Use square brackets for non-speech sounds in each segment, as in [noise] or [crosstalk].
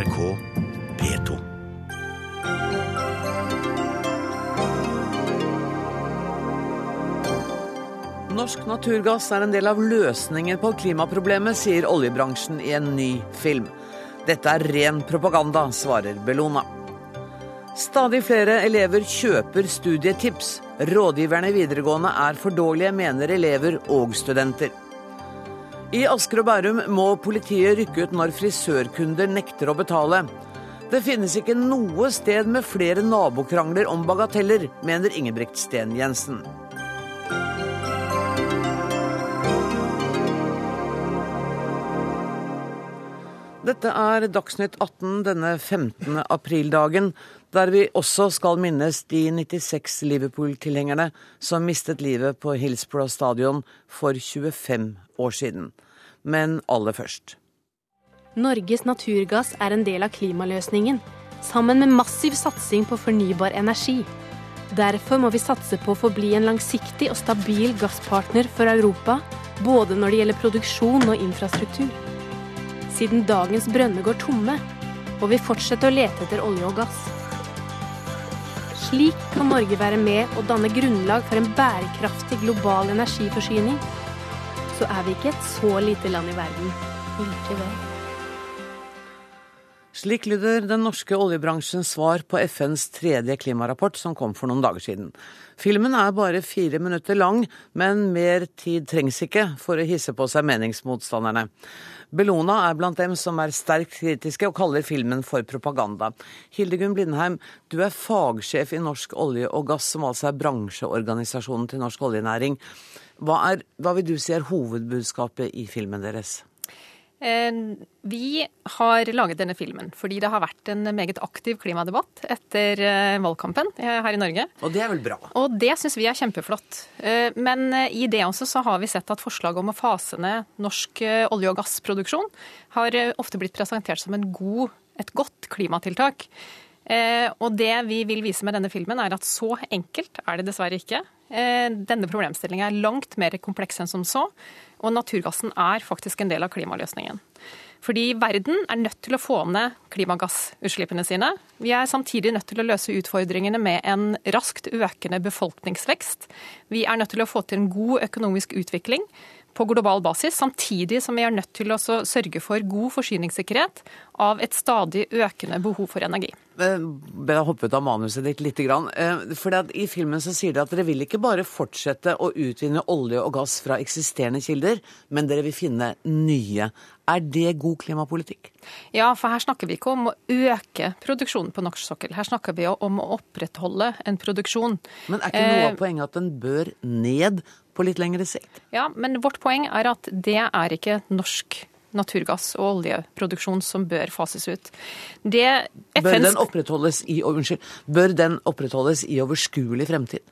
NRK P2. Norsk naturgass er en del av løsningen på klimaproblemet, sier oljebransjen i en ny film. Dette er ren propaganda, svarer Bellona. Stadig flere elever kjøper studietips. Rådgiverne i videregående er for dårlige, mener elever og studenter. I Asker og Bærum må politiet rykke ut når frisørkunder nekter å betale. Det finnes ikke noe sted med flere nabokrangler om bagateller, mener Ingebrigt Sten Jensen. Dette er Dagsnytt 18 denne 15. aprildagen, der vi også skal minnes de 96 Liverpool-tilhengerne som mistet livet på Hillsborough stadion for 25 år siden. Men aller først. Norges naturgass er en del av klimaløsningen, sammen med massiv satsing på fornybar energi. Derfor må vi satse på å forbli en langsiktig og stabil gasspartner for Europa, både når det gjelder produksjon og infrastruktur. Siden dagens brønner går tomme, må vi fortsette å lete etter olje og gass. Slik kan Norge være med og danne grunnlag for en bærekraftig global energiforsyning. Så er vi ikke et så lite land i verden likevel. Slik lyder den norske oljebransjens svar på FNs tredje klimarapport som kom for noen dager siden. Filmen er bare fire minutter lang, men mer tid trengs ikke for å hisse på seg meningsmotstanderne. Bellona er blant dem som er sterkt kritiske og kaller filmen for propaganda. Hildegunn Blindheim, du er fagsjef i Norsk olje og gass, som altså er bransjeorganisasjonen til norsk oljenæring. Hva, er, hva vil du si er hovedbudskapet i filmen deres? Eh, vi har laget denne filmen fordi det har vært en meget aktiv klimadebatt etter eh, valgkampen her i Norge. Og det er vel bra? Og det syns vi er kjempeflott. Eh, men i det også så har vi sett at forslaget om å fase ned norsk olje- og gassproduksjon har ofte blitt presentert som god, et godt klimatiltak. Og det vi vil vise med denne filmen, er at så enkelt er det dessverre ikke. Denne problemstillingen er langt mer kompleks enn som så. Og naturgassen er faktisk en del av klimaløsningen. Fordi verden er nødt til å få ned klimagassutslippene sine. Vi er samtidig nødt til å løse utfordringene med en raskt økende befolkningsvekst. Vi er nødt til å få til en god økonomisk utvikling på global basis, samtidig som vi er nødt til å sørge for god forsyningssikkerhet av et stadig økende behov for energi. Jeg hoppet av manuset ditt litt. Eh, for I filmen så sier dere at dere vil ikke bare fortsette å utvinne olje og gass fra eksisterende kilder, men dere vil finne nye. Er det god klimapolitikk? Ja, for her snakker vi ikke om å øke produksjonen på norsk sokkel. Her snakker vi om å opprettholde en produksjon. Men er ikke noe av eh, poenget at den bør ned på litt lengre sikt? Ja, men vårt poeng er at det er ikke norsk naturgass- og oljeproduksjon som bør fases ut. Det FNs... bør, den opprettholdes i, unnskyld, bør den opprettholdes i overskuelig fremtid?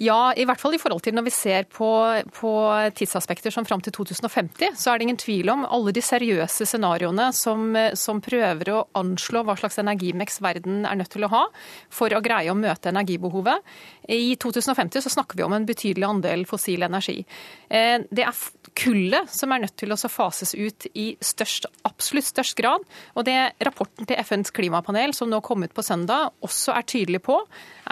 Ja, i hvert fall i forhold til når vi ser på, på tidsaspekter som fram til 2050, så er det ingen tvil om alle de seriøse scenarioene som, som prøver å anslå hva slags energimiks verden er nødt til å ha for å greie å møte energibehovet. I 2050 så snakker vi om en betydelig andel fossil energi. Eh, det er kullet som er nødt til å fases ut i størst, absolutt størst grad. Og det rapporten til FNs klimapanel som nå kom ut på søndag også er tydelig på,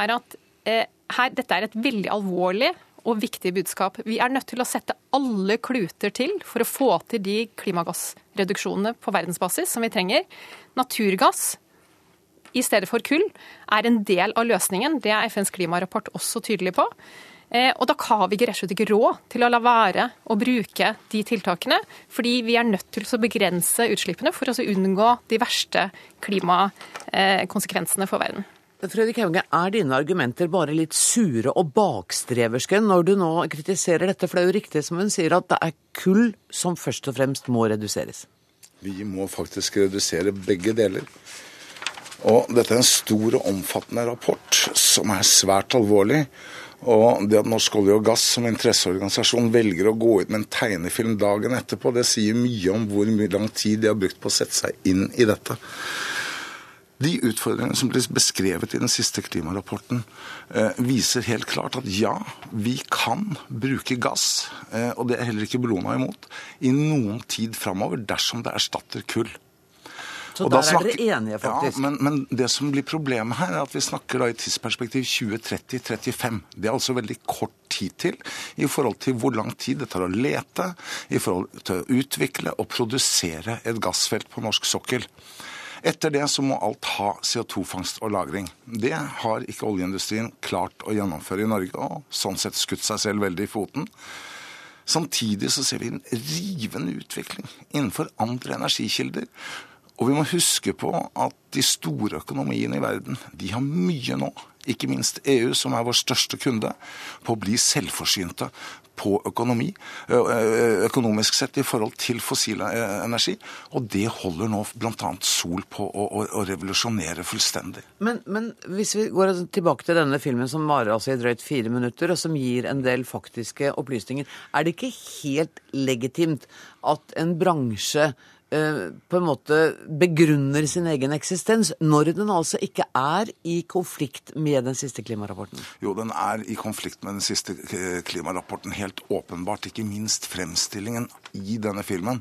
er at her, dette er et veldig alvorlig og viktig budskap. Vi er nødt til å sette alle kluter til for å få til de klimagassreduksjonene på verdensbasis som vi trenger. Naturgass i stedet for kull er en del av løsningen. Det er FNs klimarapport også tydelig på. Eh, og da har vi rett og slett ikke råd til å la være å bruke de tiltakene, fordi vi er nødt til å begrense utslippene for å unngå de verste klimakonsekvensene for verden. Fredrik Hauge, er dine argumenter bare litt sure og bakstreverske når du nå kritiserer dette? For det er jo riktig som hun sier, at det er kull som først og fremst må reduseres. Vi må faktisk redusere begge deler. Og dette er en stor og omfattende rapport som er svært alvorlig. Og det at Norsk olje og gass som interesseorganisasjon velger å gå ut med en tegnefilm dagen etterpå, det sier mye om hvor mye lang tid de har brukt på å sette seg inn i dette. De utfordringene som blir beskrevet i den siste klimarapporten, eh, viser helt klart at ja, vi kan bruke gass, eh, og det er heller ikke Bellona imot, i noen tid framover dersom det erstatter kull. Så der er dere enige, faktisk? Ja, men, men, det som blir problemet her, er at vi snakker da i tidsperspektiv 2030-35. Det er altså veldig kort tid til i forhold til hvor lang tid det tar å lete, i forhold til å utvikle og produsere et gassfelt på norsk sokkel. Etter det så må alt ha CO2-fangst og -lagring. Det har ikke oljeindustrien klart å gjennomføre i Norge, og sånn sett skutt seg selv veldig i foten. Samtidig så ser vi en rivende utvikling innenfor andre energikilder. Og vi må huske på at de store økonomiene i verden de har mye nå, ikke minst EU, som er vår største kunde, på å bli selvforsynte på økonomi, økonomisk sett i forhold til fossil energi. Og det holder nå bl.a. Sol på å, å, å revolusjonere fullstendig. Men, men, hvis vi går tilbake til denne filmen som varer altså i drøyt fire minutter, og som gir en del faktiske opplysninger, er det ikke helt legitimt at en bransje på en måte begrunner sin egen eksistens, når den altså ikke er i konflikt med den siste klimarapporten? Jo, den er i konflikt med den siste klimarapporten, helt åpenbart. Ikke minst fremstillingen i denne filmen.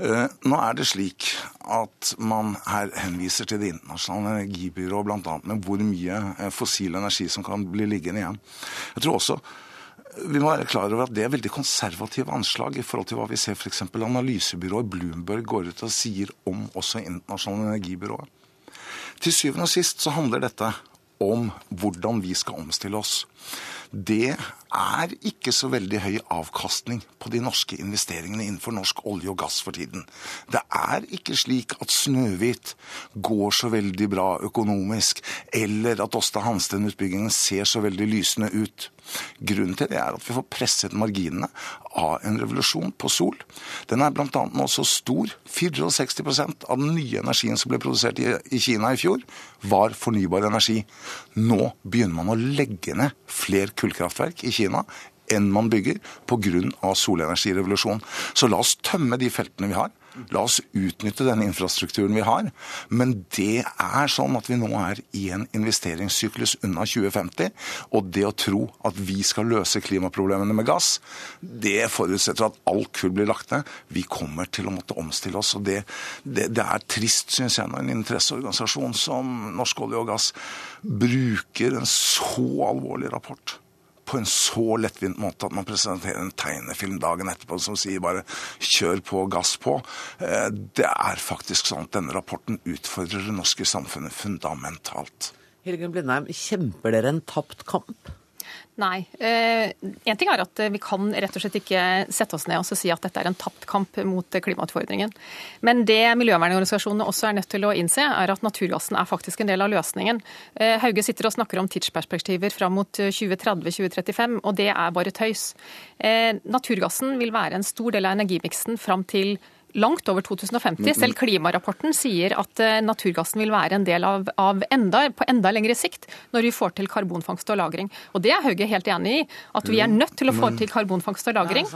Eh, nå er det slik at man her henviser til Det internasjonale energibyrået bl.a. med hvor mye eh, fossil energi som kan bli liggende igjen. Jeg tror også vi må være klar over at det er veldig konservative anslag i forhold til hva vi ser f.eks. analysebyrået Bloomberg går ut og sier om også internasjonale energibyrået. Til syvende og sist så handler dette om hvordan vi skal omstille oss. Det er ikke så veldig høy avkastning på de norske investeringene innenfor norsk olje og gass for tiden. Det er ikke slik at Snøhvit går så veldig bra økonomisk, eller at Åsta Hansteen-utbyggingen ser så veldig lysende ut. Grunnen til det er at vi får presset marginene av en revolusjon på sol. Den er bl.a. nå så stor. 64 av den nye energien som ble produsert i Kina i fjor, var fornybar energi. Nå begynner man å legge ned flere kullkraftverk i Kina enn man bygger pga. solenergirevolusjonen. Så la oss tømme de feltene vi har. La oss utnytte den infrastrukturen vi har. Men det er sånn at vi nå er i en investeringssyklus unna 2050. Og det å tro at vi skal løse klimaproblemene med gass, det forutsetter at alt kull blir lagt ned. Vi kommer til å måtte omstille oss. Og det, det, det er trist, syns jeg, når en interesseorganisasjon som Norsk olje og gass bruker en så alvorlig rapport på en så lettvint måte at man presenterer en tegnefilm dagen etterpå som sier bare 'kjør på, gass på'. Eh, det er faktisk sånn at denne rapporten utfordrer det norske samfunnet fundamentalt. Hilgen Blindheim, kjemper dere en tapt kamp? Nei. Eh, en ting er at vi kan rett og slett ikke sette oss ned og si at dette er en tapt kamp mot klimautfordringen. Men det miljøvernorganisasjonene også er nødt til å innse, er at naturgassen er faktisk en del av løsningen. Eh, Hauge sitter og snakker om tidsperspektiver fram mot 2030-2035, og det er bare tøys. Eh, naturgassen vil være en stor del av energimiksen fram til 2030 langt over 2050. Selv klimarapporten sier at eh, naturgassen vil være en del av, av enda, på enda lengre sikt når vi får til karbonfangst og -lagring. Og det er Hauge helt enig i. At vi er nødt til å få til karbonfangst og -lagring.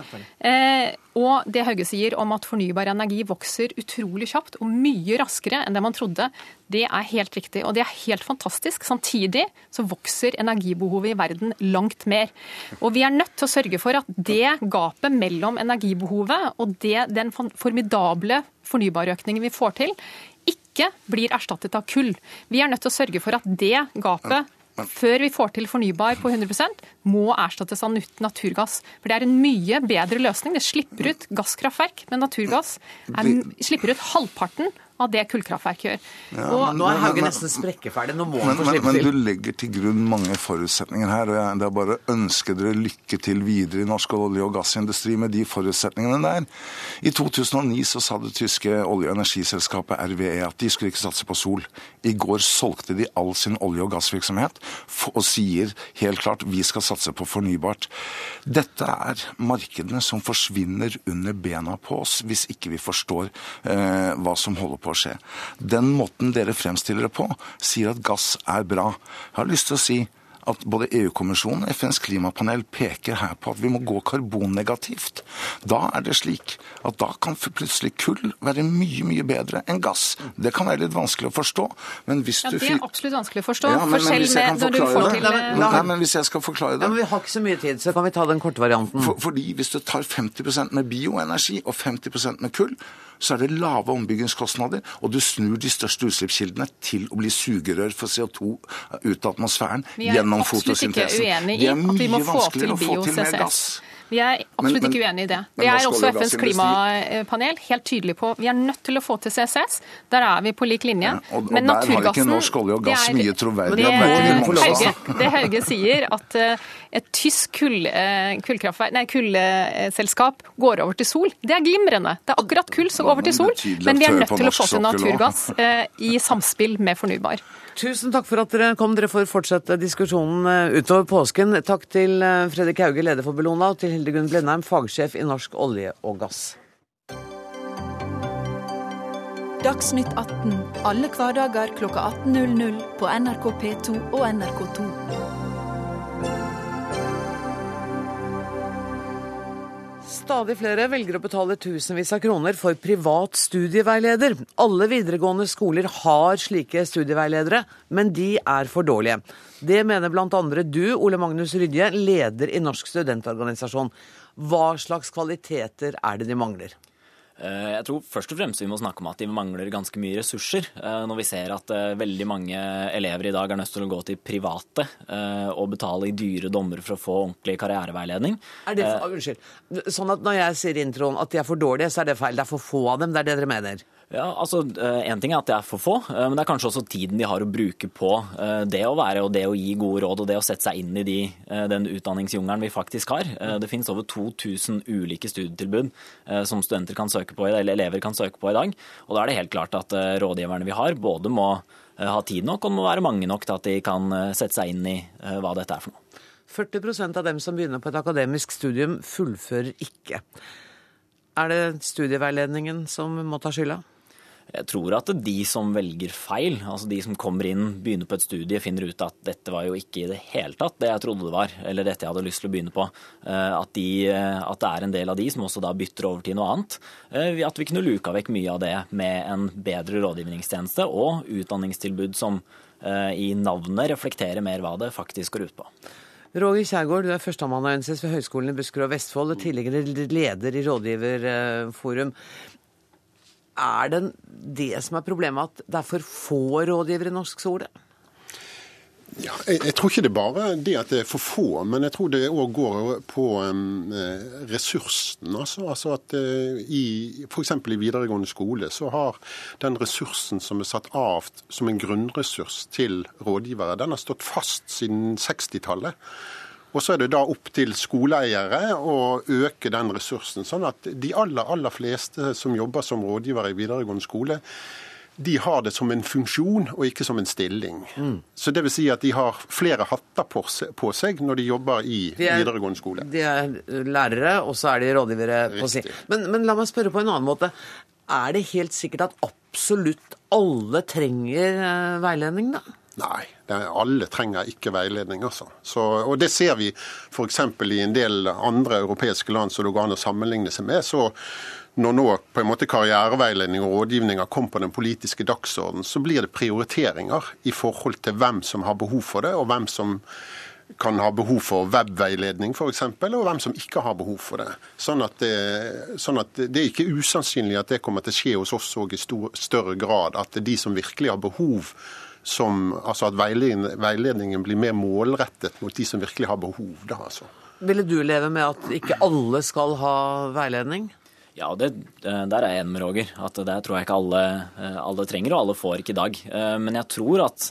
Og det Hauge sier om at fornybar energi vokser utrolig kjapt og mye raskere enn det man trodde, det er helt riktig, og det er helt fantastisk. Samtidig så vokser energibehovet i verden langt mer. Og vi er nødt til å sørge for at det gapet mellom energibehovet og det, den formidable fornybarøkningen vi får til, ikke blir erstattet av kull. Vi er nødt til å sørge for at det gapet før vi får til fornybar på 100% må erstattes av naturgass. For det er en mye bedre løsning. Det slipper ut gasskraftverk, men naturgass er, slipper ut halvparten av det kullkraftverk gjør. Ja, og, nå er Hauge nesten sprekkeferdig. Nå må han få slippe til. Men du legger til grunn mange forutsetninger her. og jeg, Det er bare å ønske dere lykke til videre i norsk olje- og gassindustri med de forutsetningene der. I 2009 så sa det tyske olje- og energiselskapet RVE at de skulle ikke satse på sol. I går solgte de all sin olje- og gassvirksomhet og sier helt klart vi skal satse på fornybart. Dette er markedene som forsvinner under bena på oss hvis ikke vi forstår eh, hva som holder på på å skje. Den måten dere fremstiller det på, sier at gass er bra. Jeg har lyst til å si at både EU-kommisjonen og FNs klimapanel peker her på at vi må gå karbonnegativt. Da er det slik at da kan plutselig kull være mye, mye bedre enn gass. Det kan være litt vanskelig å forstå, men hvis ja, du Det er absolutt vanskelig å forstå. Ja, men, men, hvis jeg når du får til Nei, men hvis jeg skal forklare det ja, men Vi har ikke så mye tid, så kan vi ta den korte varianten. For, fordi hvis du tar 50% med bioenergi og 50% med kull, så er det lave ombyggingskostnader, og du snur de største utslippskildene til å bli sugerør for CO2 ut av atmosfæren gjennom fotosyntesen. Vi er absolutt ikke uenig i at vi må få til bio-CCS. Vi er absolutt men, men, ikke uenig i det. Vi er også FNs klimapanel helt tydelig på vi er nødt til å få til CCS. Der er vi på lik linje. Ja, og, og men der har ikke norsk olje og gass er, mye troverdighet. Det, Hauge, det Hauge sier, at uh, et tysk kull, uh, nei, kullselskap går over til sol, det er glimrende. Det er akkurat kull som går over til sol, men vi er nødt til å få til naturgass uh, i samspill med fornybar. Tusen takk for at dere kom. Dere får fortsette diskusjonen eh, utover påsken. Takk til eh, Fredrik Hauge, leder for Bellona, og til Hildegunn Blindheim, fagsjef i Norsk olje og gass. Dagsnytt 18 alle hverdager kl 18.00 på NRK P2 og NRK2. Stadig flere velger å betale tusenvis av kroner for privat studieveileder. Alle videregående skoler har slike studieveiledere, men de er for dårlige. Det mener bl.a. du, Ole Magnus Rydje, leder i Norsk studentorganisasjon. Hva slags kvaliteter er det de mangler? Eh, jeg tror først og fremst vi må snakke om at de mangler ganske mye ressurser. Eh, når vi ser at eh, veldig mange elever i dag er nødt til å gå til private og betale i dyre dommer for å få ordentlig karriereveiledning. Er det for, unnskyld. Sånn at når jeg sier i introen at de er for dårlige, så er det feil. Det er for få av dem. Det er det dere mener? Ja, altså En ting er at det er for få, men det er kanskje også tiden de har å bruke på det å være og det å gi gode råd og det å sette seg inn i de, den utdanningsjungelen vi faktisk har. Det finnes over 2000 ulike studietilbud som studenter kan søke på, eller elever kan søke på i dag. Og da er det helt klart at rådgiverne vi har, både må ha tid nok og må være mange nok til at de kan sette seg inn i hva dette er for noe. 40% av dem som begynner på et akademisk studium, fullfører ikke. Er det studieveiledningen som må ta skylda? Jeg tror at de som velger feil, altså de som kommer inn, begynner på et studie, finner ut at dette var jo ikke i det hele tatt det jeg trodde det var, eller dette jeg hadde lyst til å begynne på. Eh, at, de, eh, at det er en del av de som også da bytter over til noe annet. Eh, at vi kunne luka vekk mye av det med en bedre rådgivningstjeneste og utdanningstilbud som i navnet reflekterer mer hva det faktisk går ut på. Roger Kjærgaard, du er førsteamanuensis ved Høgskolen i Buskerud og Vestfold og tidligere leder i Rådgiverforum. Er det det som er problemet, at det er for få rådgivere i norsk skole? Ja, jeg, jeg, tror ikke det er bare det at det er for få, men jeg tror det òg går på um, ressursen. Altså, altså at uh, i F.eks. i videregående skole så har den ressursen som er satt av som en grunnressurs til rådgivere, den har stått fast siden 60-tallet. Og så er det da opp til skoleeiere å øke den ressursen, sånn at de aller, aller fleste som jobber som rådgivere i videregående skole, de har det som en funksjon og ikke som en stilling. Mm. Så det vil si at de har flere hatter på seg når de jobber i de er, videregående skole. De er lærere, og så er de rådgivere på si. Men, men la meg spørre på en annen måte. Er det helt sikkert at absolutt alle trenger eh, veiledning, da? Nei, er, alle trenger ikke veiledning. altså. Så, og Det ser vi f.eks. i en del andre europeiske land som det går an å sammenligne seg med. så når nå på en måte karriereveiledning og rådgivning har kommet på den politiske dagsordenen, så blir det prioriteringer i forhold til hvem som har behov for det, og hvem som kan ha behov for webveiledning f.eks., og hvem som ikke har behov for det. Sånn at, det, sånn at det er ikke usannsynlig at det kommer til å skje hos oss òg i stor, større grad. At det er de som virkelig har behov som, altså at veiledningen, veiledningen, blir mer målrettet mot de som virkelig har behov. Da, altså. Ville du leve med at ikke alle skal ha veiledning? Ja, det, der er jeg enig med Roger. At det tror jeg ikke alle, alle, trenger, og alle får ikke i dag. Eh, men jeg tror at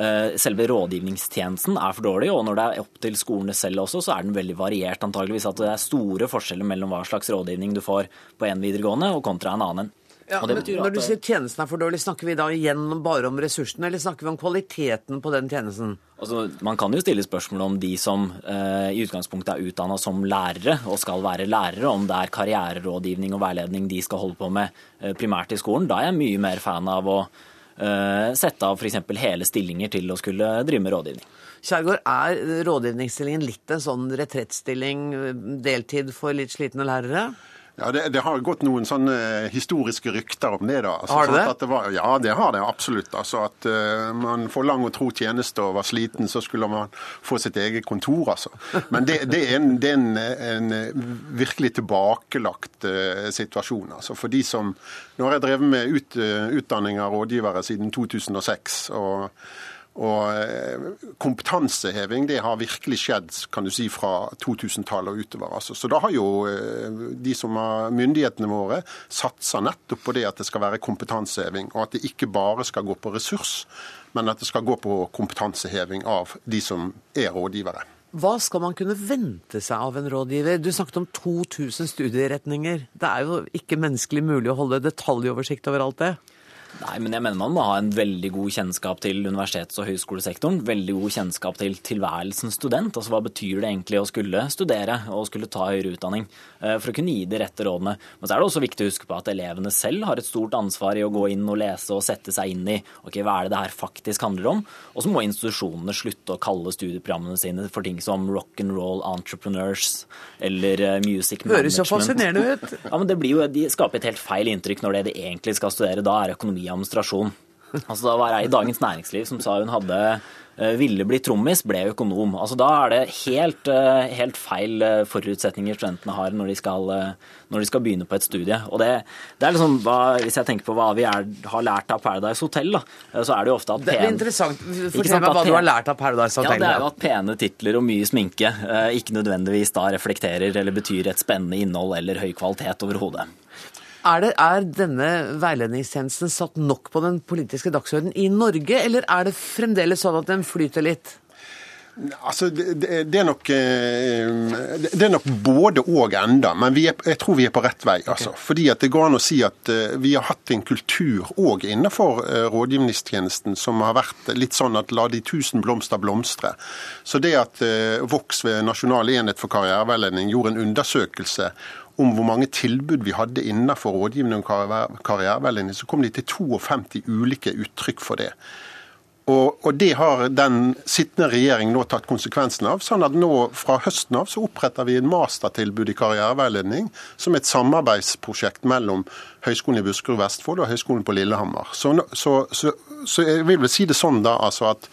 eh, selve rådgivningstjenesten er for dårlig, og når det er opp til skolene selv også, så er den veldig variert antageligvis. At det er store forskjeller mellom hva slags rådgivning du får på en videregående og kontra en annen. Ja, men Når du sier tjenesten er for dårlig, snakker vi da igjen bare om ressursene, eller snakker vi om kvaliteten på den tjenesten? Altså, man kan jo stille spørsmål om de som eh, i utgangspunktet er utdanna som lærere og skal være lærere, om det er karriererådgivning og veiledning de skal holde på med eh, primært i skolen. Da er jeg mye mer fan av å eh, sette av f.eks. hele stillinger til å skulle drive med rådgivning. Kjærgaard, er rådgivningsstillingen litt en sånn retrettstilling, deltid for litt slitne lærere? Ja, det, det, har gått noen sånne historiske rykter om det. da. Altså, har det det? det var, ja, det har det absolutt. Altså At uh, man får lang og tro tjeneste og var sliten, så skulle man få sitt eget kontor, altså. Men det, det er, en, er en, en, virkelig tilbakelagt uh, situasjon. altså. For de som Nå har jeg drevet med ut, uh, utdanning av rådgivere siden 2006. og og eh, kompetanseheving det har virkelig skjedd kan du si, fra 2000-tallet og utover. Altså. Så da har jo eh, de som har myndighetene våre satsa nettopp på det at det skal være kompetanseheving, og at det ikke bare skal gå på ressurs, men at det skal gå på kompetanseheving av de som er rådgivere. Hva skal man kunne vente seg av en rådgiver? Du snakket om 2000 studieretninger. Det er jo ikke menneskelig mulig å holde detaljoversikt over alt det? Nei, men jeg mener man må ha en veldig god kjennskap til universitets- og høyskolesektoren. Veldig god kjennskap til tilværelsen student. Altså hva betyr det egentlig å skulle studere og skulle ta høyere utdanning? Eh, for å kunne gi de rette rådene. Men så er det også viktig å huske på at elevene selv har et stort ansvar i å gå inn og lese og sette seg inn i ok, hva er det det her faktisk handler om. Og så må institusjonene slutte å kalle studieprogrammene sine for ting som rock and roll entrepreneurs eller eh, music management. Høres så fascinerende ut. [laughs] Ja, men det blir jo, De skaper et helt feil inntrykk når det de egentlig skal studere da er økonomi administrasjon. Altså, da var jeg i Dagens Næringsliv som sa hun hadde eh, ville bli trommis, ble økonom. Altså, da er det helt, eh, helt, feil eh, forutsetninger studentene har når de skal, når de skal begynne på et studie. Og det, det er liksom, hva, Hvis jeg tenker på hva vi er, har lært av Paradise Hotel, da, så er det jo ofte at pene, Det er interessant. Fortell meg hva du har lært av Paradise Hotel. Ja, Det er jo at pene titler og mye sminke ikke nødvendigvis da reflekterer eller betyr et spennende innhold eller høy kvalitet overhodet. Er, det, er denne veiledningstjenesten satt nok på den politiske dagsordenen i Norge, eller er det fremdeles sånn at den flyter litt? Altså, det, det, er nok, eh, det, er nok, både og enda, men er, jeg tror vi er på rett vei. Altså. Okay. Fordi at Det går an å si at eh, vi har hatt en kultur òg innenfor eh, rådgivningstjenesten som har vært litt sånn at la de tusen blomster blomstre. Så det at Vox ved Nasjonal enhet for karriereveiledning gjorde en undersøkelse om hvor mange tilbud vi hadde innenfor rådgivning og karriereveiledning, så kom de til 52 ulike uttrykk for det. Og, og, Det har den sittende regjering nå tatt konsekvensen av. sånn at nå Fra høsten av så oppretter vi en mastertilbud i karriereveiledning som et samarbeidsprosjekt mellom Høgskolen i Buskerud Vestfold og Høgskolen på Lillehammer. Så, så, så, så, jeg vil vel si det sånn da, altså at,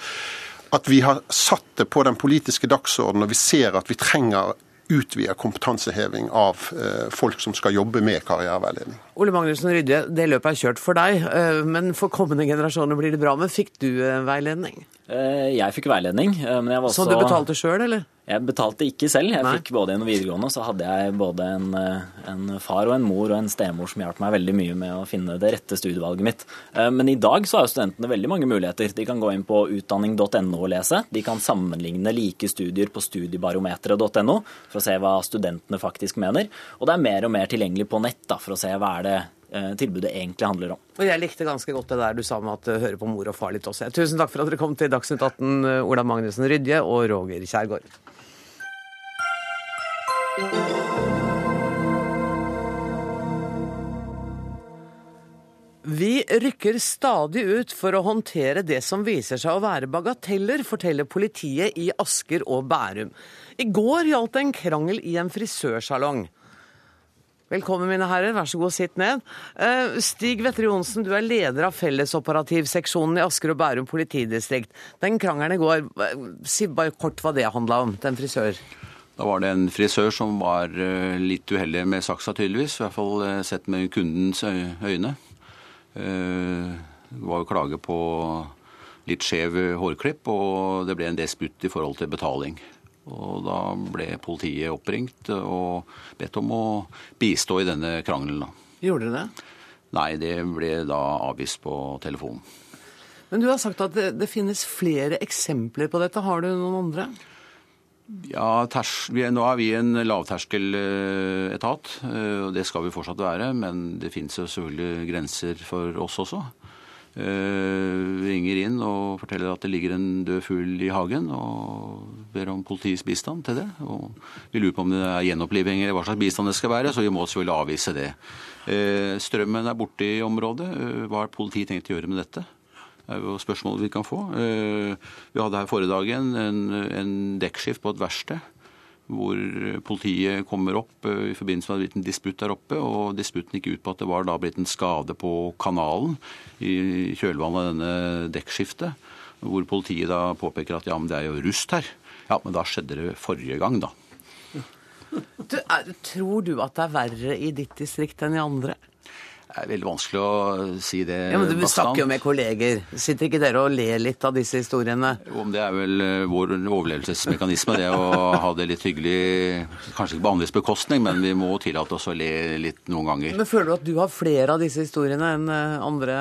at vi har satt det på den politiske dagsordenen, og vi ser at vi trenger utvida kompetanseheving av eh, folk som skal jobbe med karriereveiledning. Ole Magnussen Rydje, det løpet er kjørt for deg, eh, men for kommende generasjoner blir det bra. Men fikk du eh, veiledning? Jeg fikk veiledning. men jeg var også... Så du betalte sjøl, eller? Jeg betalte ikke selv. Jeg Nei. fikk både gjennom videregående, så hadde jeg både en, en, far og en mor og en stemor som hjalp meg veldig mye med å finne det rette studievalget mitt. Men i dag så har studentene veldig mange muligheter. De kan gå inn på utdanning.no og lese. De kan sammenligne like studier på studiebarometeret.no for å se hva studentene faktisk mener. Og det er mer og mer tilgjengelig på nett da, for å se hva er det eh, tilbudet egentlig handler om. Og Jeg likte ganske godt det der du sa med at høre på mor og far litt også. Tusen takk for at dere kom til Dagsnytt 18, Ola Magnussen Rydje og Roger Kjærgaard. Vi rykker stadig ut for å håndtere det som viser seg å være bagateller, forteller politiet i Asker og Bærum. I går gjaldt det en krangel i en frisørsalong. Velkommen, mine herrer. Vær så god, sitt ned. Eh, Stig Vetre Johnsen, du er leder av Fellesoperativseksjonen i Asker og Bærum politidistrikt. Den krangelen i går, si bare kort hva det handla om, den frisør. Da var det en frisør som var eh, litt uheldig med saksa, tydeligvis. I hvert fall eh, sett med kundens øyne. Det var jo klage på litt skjev hårklipp, og det ble en disputt i forhold til betaling. Og da ble politiet oppringt og bedt om å bistå i denne krangelen. Gjorde dere det? Nei, det ble da avvist på telefonen. Men du har sagt at det, det finnes flere eksempler på dette. Har du noen andre? Ja, ters, vi, Nå er vi en lavterskeletat, eh, og det skal vi fortsatt være. Men det finnes jo selvfølgelig grenser for oss også. Eh, ringer inn og forteller at det ligger en død fugl i hagen, og ber om politiets bistand til det. Og vi lurer på om det er gjenoppliving eller hva slags bistand det skal være, så vi må selvfølgelig avvise det. Eh, strømmen er borte i området. Hva har politiet tenkt å gjøre med dette? Det er jo spørsmålet vi kan få. Eh, vi hadde her forrige dagen en, en dekkskift på et verksted hvor politiet kommer opp i forbindelse med at det blitt en disputt der oppe. og Disputten gikk ut på at det var da blitt en skade på kanalen i kjølvannet av denne dekkskiftet. Hvor politiet da påpeker at ja, men det er jo rust her. Ja, men da skjedde det forrige gang, da. Du, er, tror du at det er verre i ditt distrikt enn i andre? Det er veldig vanskelig å si det ja, men Du snakker jo med kolleger. Sitter ikke dere og ler litt av disse historiene? Jo, men Det er vel eh, vår overlevelsesmekanisme, det å ha det litt hyggelig. Kanskje ikke på andres bekostning, men vi må tillate oss å le litt noen ganger. Men Føler du at du har flere av disse historiene enn eh, andre?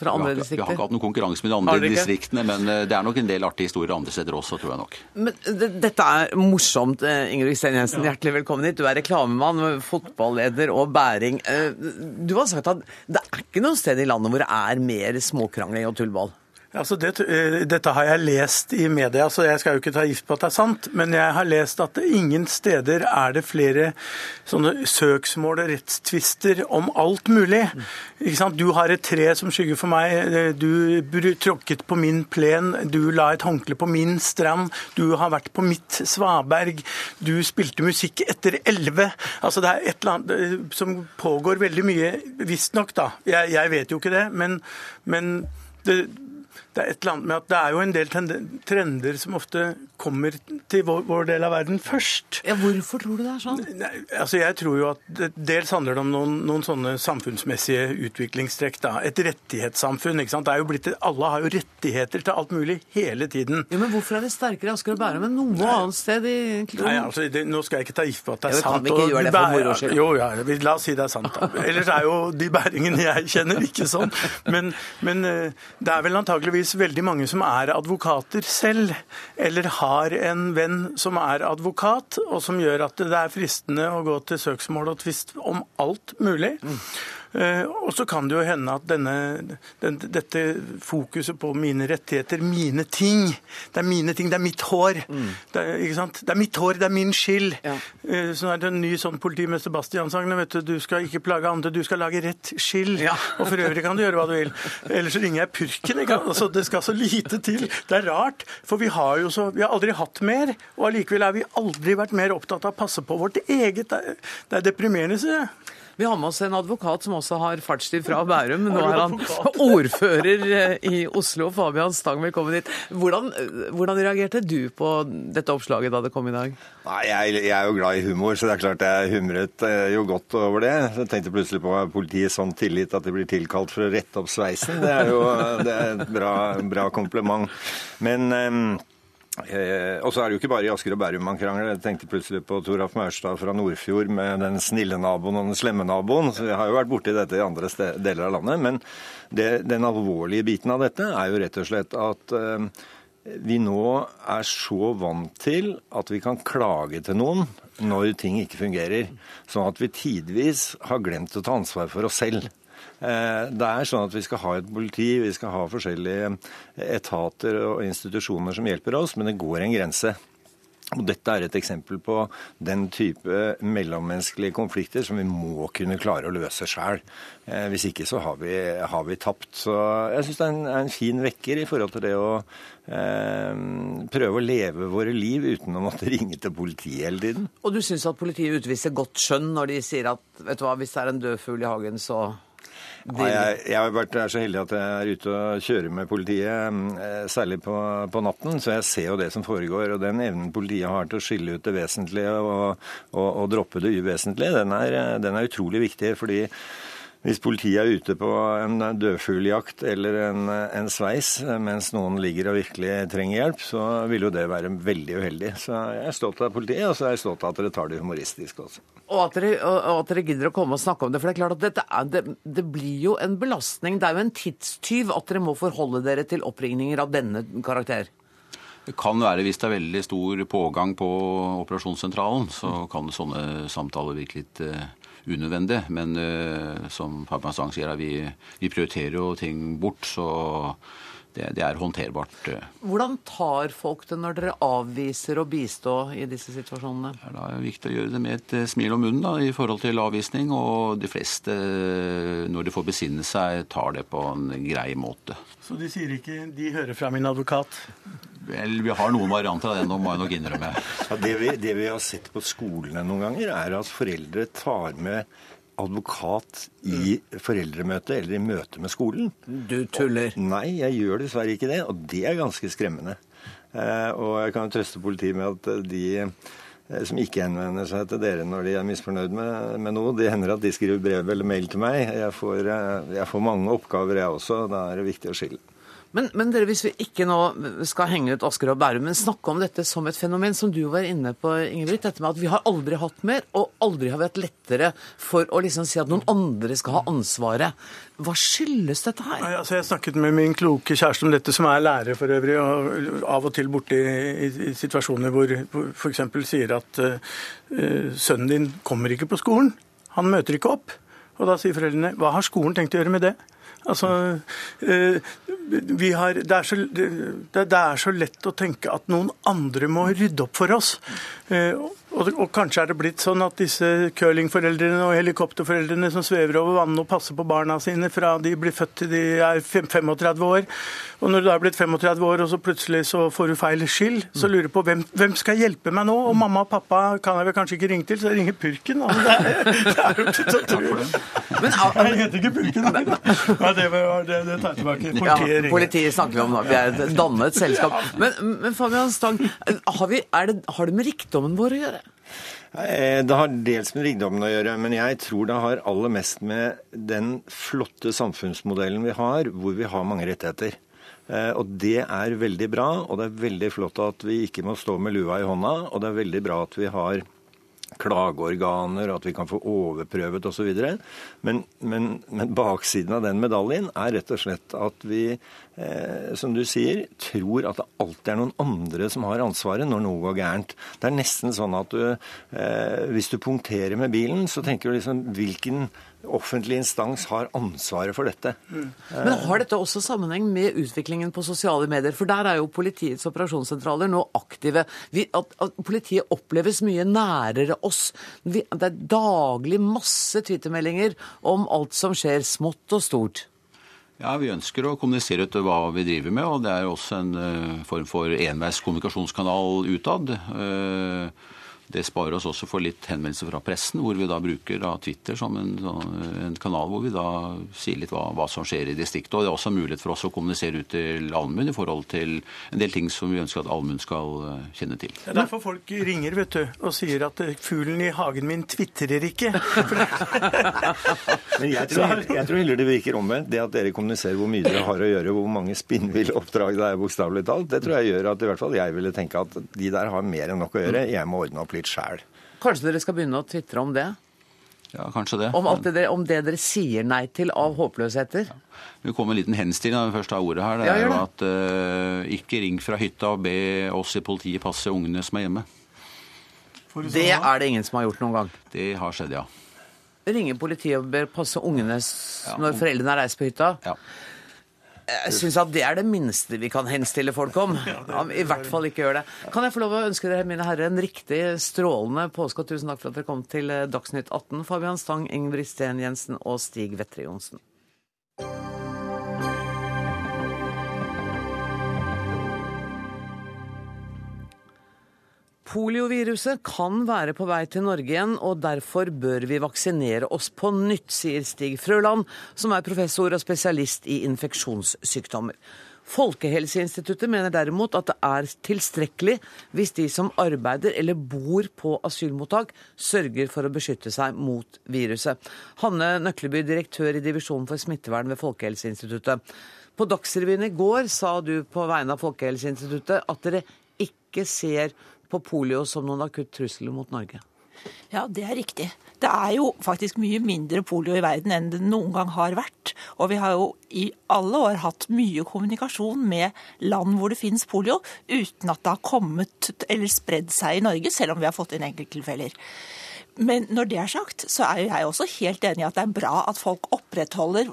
Fra andre vi distrikter? Vi har ikke hatt noen konkurranse med de andre distriktene, men eh, det er nok en del artige historier andre steder også, tror jeg nok. Men det, Dette er morsomt, eh, Ingrid Sten Jensen. Ja. Hjertelig velkommen hit. Du er reklamemann, fotballeder og bæring. Eh, du har sagt at det er ikke noe sted i landet hvor det er mer småkrangling og tullball? Altså det, eh, dette har jeg lest i media, så jeg skal jo ikke ta gift på at det er sant. Men jeg har lest at ingen steder er det flere sånne søksmål og rettstvister om alt mulig. Du har et tre som skygger for meg, eh, du tråkket på min plen, du la et håndkle på min strand, du har vært på mitt svaberg, du spilte musikk etter elleve. Altså det er et eller annet eh, som pågår veldig mye, visstnok, da. Jeg, jeg vet jo ikke det, men, men det det er et eller annet med at det er jo en del trender som ofte kommer til vår, vår, del av verden først. Ja, Hvorfor tror du det er sånn? Nei, altså jeg tror jo at det, Dels handler det om noen, noen sånne samfunnsmessige utviklingstrekk. da. Et rettighetssamfunn. ikke sant? Det er jo blitt, Alle har jo rettigheter til alt mulig hele tiden. Jo, Men hvorfor er det sterkere i Asker og Bærum enn noe Nei. annet sted i kloden? Nei, altså, det, Nå skal jeg ikke ta gift på at det er ja, sant. Kan vi ikke gjøre det for moro skyld? Jo, ja, la oss si det er sant. da. [laughs] Ellers er jo de bæringene jeg kjenner, ikke sånn. Men, men eh, det er vel antageligvis veldig mange som er advokater selv, eller har en venn som er advokat, og som gjør at det er fristende å gå til søksmål og tvist om alt mulig. Mm. Eh, og så kan det jo hende at denne, den, dette fokuset på mine rettigheter, mine ting Det er mine ting, det er mitt hår. Mm. Det, er, det, er, mitt hår, det er min skyld. Ja. Eh, så er det en ny sånn politimester Bastian-sang. Du skal ikke plage andre, du skal lage rett skyld. Ja. Og for øvrig kan du gjøre hva du vil. Ellers ringer jeg purken. Altså, det skal så lite til. Det er rart, for vi har jo så Vi har aldri hatt mer, og allikevel har vi aldri vært mer opptatt av å passe på vårt eget. Det er deprimerende, sier jeg. Vi har med oss en advokat som også har fartstid fra Bærum. Nå er han [laughs] ordfører eh, i Oslo. Fabian Stang, velkommen hit. Hvordan, hvordan, reagerte du på dette oppslaget da det kom i dag? Nei, jeg, jeg, er jo glad i humor, så det er klart jeg humret eh, jo godt over det. Jeg tenkte plutselig på politiets sånn tillit at de blir tilkalt for å rette opp sveisen. Det er jo det er et bra, bra kompliment. Men um Eh, og så er det jo ikke bare i Asker og Bærum man krangler. Jeg tenkte plutselig på Toralf Maurstad fra Nordfjord med den snille naboen og den slemme naboen. Så jeg har jo vært borti dette i andre deler av landet. Men det, den alvorlige biten av dette er jo rett og slett at eh, vi nå er så vant til at vi kan klage til noen når ting ikke fungerer. Sånn at vi tidvis har glemt å ta ansvar for oss selv. Eh, det er sånn at vi skal ha et politi, vi skal ha forskjellige etater og institusjoner som hjelper oss, men det går en grense. Og Dette er et eksempel på den type mellommenneskelige konflikter som vi må kunne klare å løse sjøl. Eh, hvis ikke så har vi, har vi tapt. Så jeg syns det er en, en, fin vekker i forhold til det å eh, prøve å leve våre liv uten å måtte [laughs] ringe til politiet hele tiden. Og du syns at politiet utviser godt skjønn når de sier at vet du hva, hvis det er en død fugl i hagen, så ja, jeg, jeg, har vært er så heldig at jeg er ute og kjører med politiet, eh, særlig på, på, natten. Så jeg ser jo det som foregår. Og den evnen politiet har til å skille ut det vesentlige og, og, og droppe det uvesentlige, den er, den er utrolig viktig. fordi hvis politiet er ute på en dødfugljakt eller en, en, sveis mens noen ligger og virkelig trenger hjelp, så vil jo det være veldig uheldig. Så jeg er stolt av politiet, og så er jeg stolt av at dere tar det humoristisk også. Og at, dere, og at dere gidder å komme og snakke om det. For det er klart at er, det, det, blir jo en belastning. Det er jo en tidstyv at dere må forholde dere til oppringninger av denne karakter. Det kan være hvis det er veldig stor pågang på operasjonssentralen, så kan sånne samtaler virke litt uh, unødvendig. Men uh, som Fabian Stang sier, vi, vi, prioriterer jo ting bort, så det, det, er håndterbart. Eh. Hvordan tar folk det når dere avviser å bistå i disse situasjonene? Det er da viktig å gjøre det med et eh, smil om munnen da, i forhold til avvisning. Og de fleste, når de får besinne seg, tar det på en grei måte. Så de sier ikke 'de hører fra min advokat'? Vel, vi har noen varianter av det nå, må jeg nok innrømme. Ja, det, vi, det vi har sett på skolene noen ganger, er at foreldre tar med advokat i foreldremøte eller i møte med skolen. Du tuller. Nei, jeg gjør dessverre ikke det, og det er ganske skremmende. Eh, og jeg kan trøste politiet med at de eh, som ikke henvender seg til dere når de er misfornøyd med, med noe. Det hender at de skriver brev eller mail til meg. Jeg får, eh, jeg får mange oppgaver, jeg også. Da er det viktig å skille. Men, men, dere, hvis vi ikke nå skal henge ut Asker og Bærum, men snakke om dette som et fenomen, som du var inne på, Ingebrigt, dette med at vi har aldri hatt mer, og aldri har vi hatt lettere for å liksom si at noen andre skal ha ansvaret. Hva skyldes dette her? Nei, altså jeg snakket med min kloke kjæreste om dette, som er lærer for øvrig, og av og til borti i, i situasjoner hvor, f.eks. sier at uh, sønnen din kommer ikke på skolen, han møter ikke opp. Og da sier foreldrene hva har skolen tenkt å gjøre med det? Altså, har, det, er så, det, er så, lett å tenke at noen andre må rydde opp for oss. Og, og, kanskje er det blitt sånn at disse curlingforeldrene og helikopterforeldrene som svever over vannet og passer på barna sine fra de blir født til de er 35 år, og når du er blitt 35 år og så plutselig så får du feil skyld, så lurer du på hvem, hvem skal hjelpe meg nå? Og mamma og pappa kan jeg vel kanskje ikke ringe til, så jeg ringer Purken. Altså, [laughs] det, er, det er jo ikke til å tro. Men, [laughs] jeg heter ikke Purken. Nei, [laughs] det, det, det tar jeg tilbake. Politiet ringer. Ja, politiet snakker vi om nå. Vi er et dannet selskap. Men, men Fabian Stang, har, vi, det, har det med rikdommen vår å gjøre? Eh, det har dels med rikdommen å gjøre, men jeg tror det har aller mest med den flotte samfunnsmodellen vi har, hvor vi har mange rettigheter. Eh, og Det er veldig bra, og det er veldig flott at vi ikke må stå med lua i hånda. Og det er veldig bra at vi har klageorganer, at vi kan få overprøvet osv. Men, men, men baksiden av den medaljen er rett og slett at vi, eh, som du sier, tror at det alltid er noen andre som har ansvaret når noe går gærent. Det er nesten sånn at du, eh, hvis du punkterer med bilen, så tenker du liksom hvilken offentlig instans har ansvaret for dette. Mm. Men har dette også sammenheng med utviklingen på sosiale medier? For der er jo politiets operasjonssentraler nå aktive. Vi, at, at, politiet oppleves mye nærere oss. Vi, det er daglig masse twittermeldinger om alt som skjer, smått og stort. Ja, Vi ønsker å kommunisere ut hva vi driver med, og det er også en uh, form for enveis kommunikasjonskanal utad. Uh, det sparer oss også for litt henvendelser fra pressen, hvor vi da bruker da Twitter som en, en, kanal hvor vi da sier litt hva, hva, som skjer i distriktet. Og det er også mulighet for oss å kommunisere ut til allmuen i forhold til en del ting som vi ønsker at allmuen skal eh, kjenne til. Det er derfor folk ringer vet du, og sier at eh, fuglen i hagen min tvitrer ikke. [laughs] Men jeg tror, jeg tror, heller det virker omvendt. Det at dere kommuniserer hvor mye dere har å gjøre, hvor mange spinnville oppdrag det er, bokstavelig talt, det tror jeg gjør at i hvert fall jeg ville tenke at de der har mer enn nok å gjøre. Jeg må ordne opp litt litt sjæl. Kanskje dere skal begynne å tvitre om det? Ja, kanskje det. Om, det, om det dere sier nei til av håpløsheter? Ja. Vi kommer med en liten henstilling når vi først har ordet her. Det er jo at uh, ikke ring fra hytta og be oss i politiet passe ungene som er hjemme. Det er det ingen som har gjort noen gang? Det har skjedd, ja. Ringer politiet og ber passe ungene når foreldrene har reist på hytta? Ja. Jeg syns at det er det minste vi kan henstille folk om. [laughs] I hvert fall ikke gjøre det. Kan jeg få lov å ønske dere, mine herrer, en riktig strålende påske, og tusen takk for at dere kom til eh, Dagsnytt 18. Fabian Stang, Ingrid Steen Jensen og Stig Vetre Johnsen. Polioviruset kan være på vei til Norge igjen, og derfor bør vi vaksinere oss på nytt, sier Stig Frøland, som er professor og spesialist i infeksjonssykdommer. Folkehelseinstituttet mener derimot at det er tilstrekkelig hvis de som arbeider eller bor på asylmottak, sørger for å beskytte seg mot viruset. Hanne Nøkleby, direktør i divisjonen for smittevern ved Folkehelseinstituttet. På Dagsrevyen i går sa du på vegne av Folkehelseinstituttet at dere ikke ser på polio som noen akutt trussel mot Norge? Ja, det er riktig. Det er jo faktisk mye mindre polio i verden enn det noen gang har vært. Og vi har jo i alle år hatt mye kommunikasjon med land hvor det finnes polio, uten at det har kommet eller spredd seg i Norge, selv om vi har fått inn enkelttilfeller. Men når det er sagt, så er jeg også helt enig i at det er bra at folk opprettholder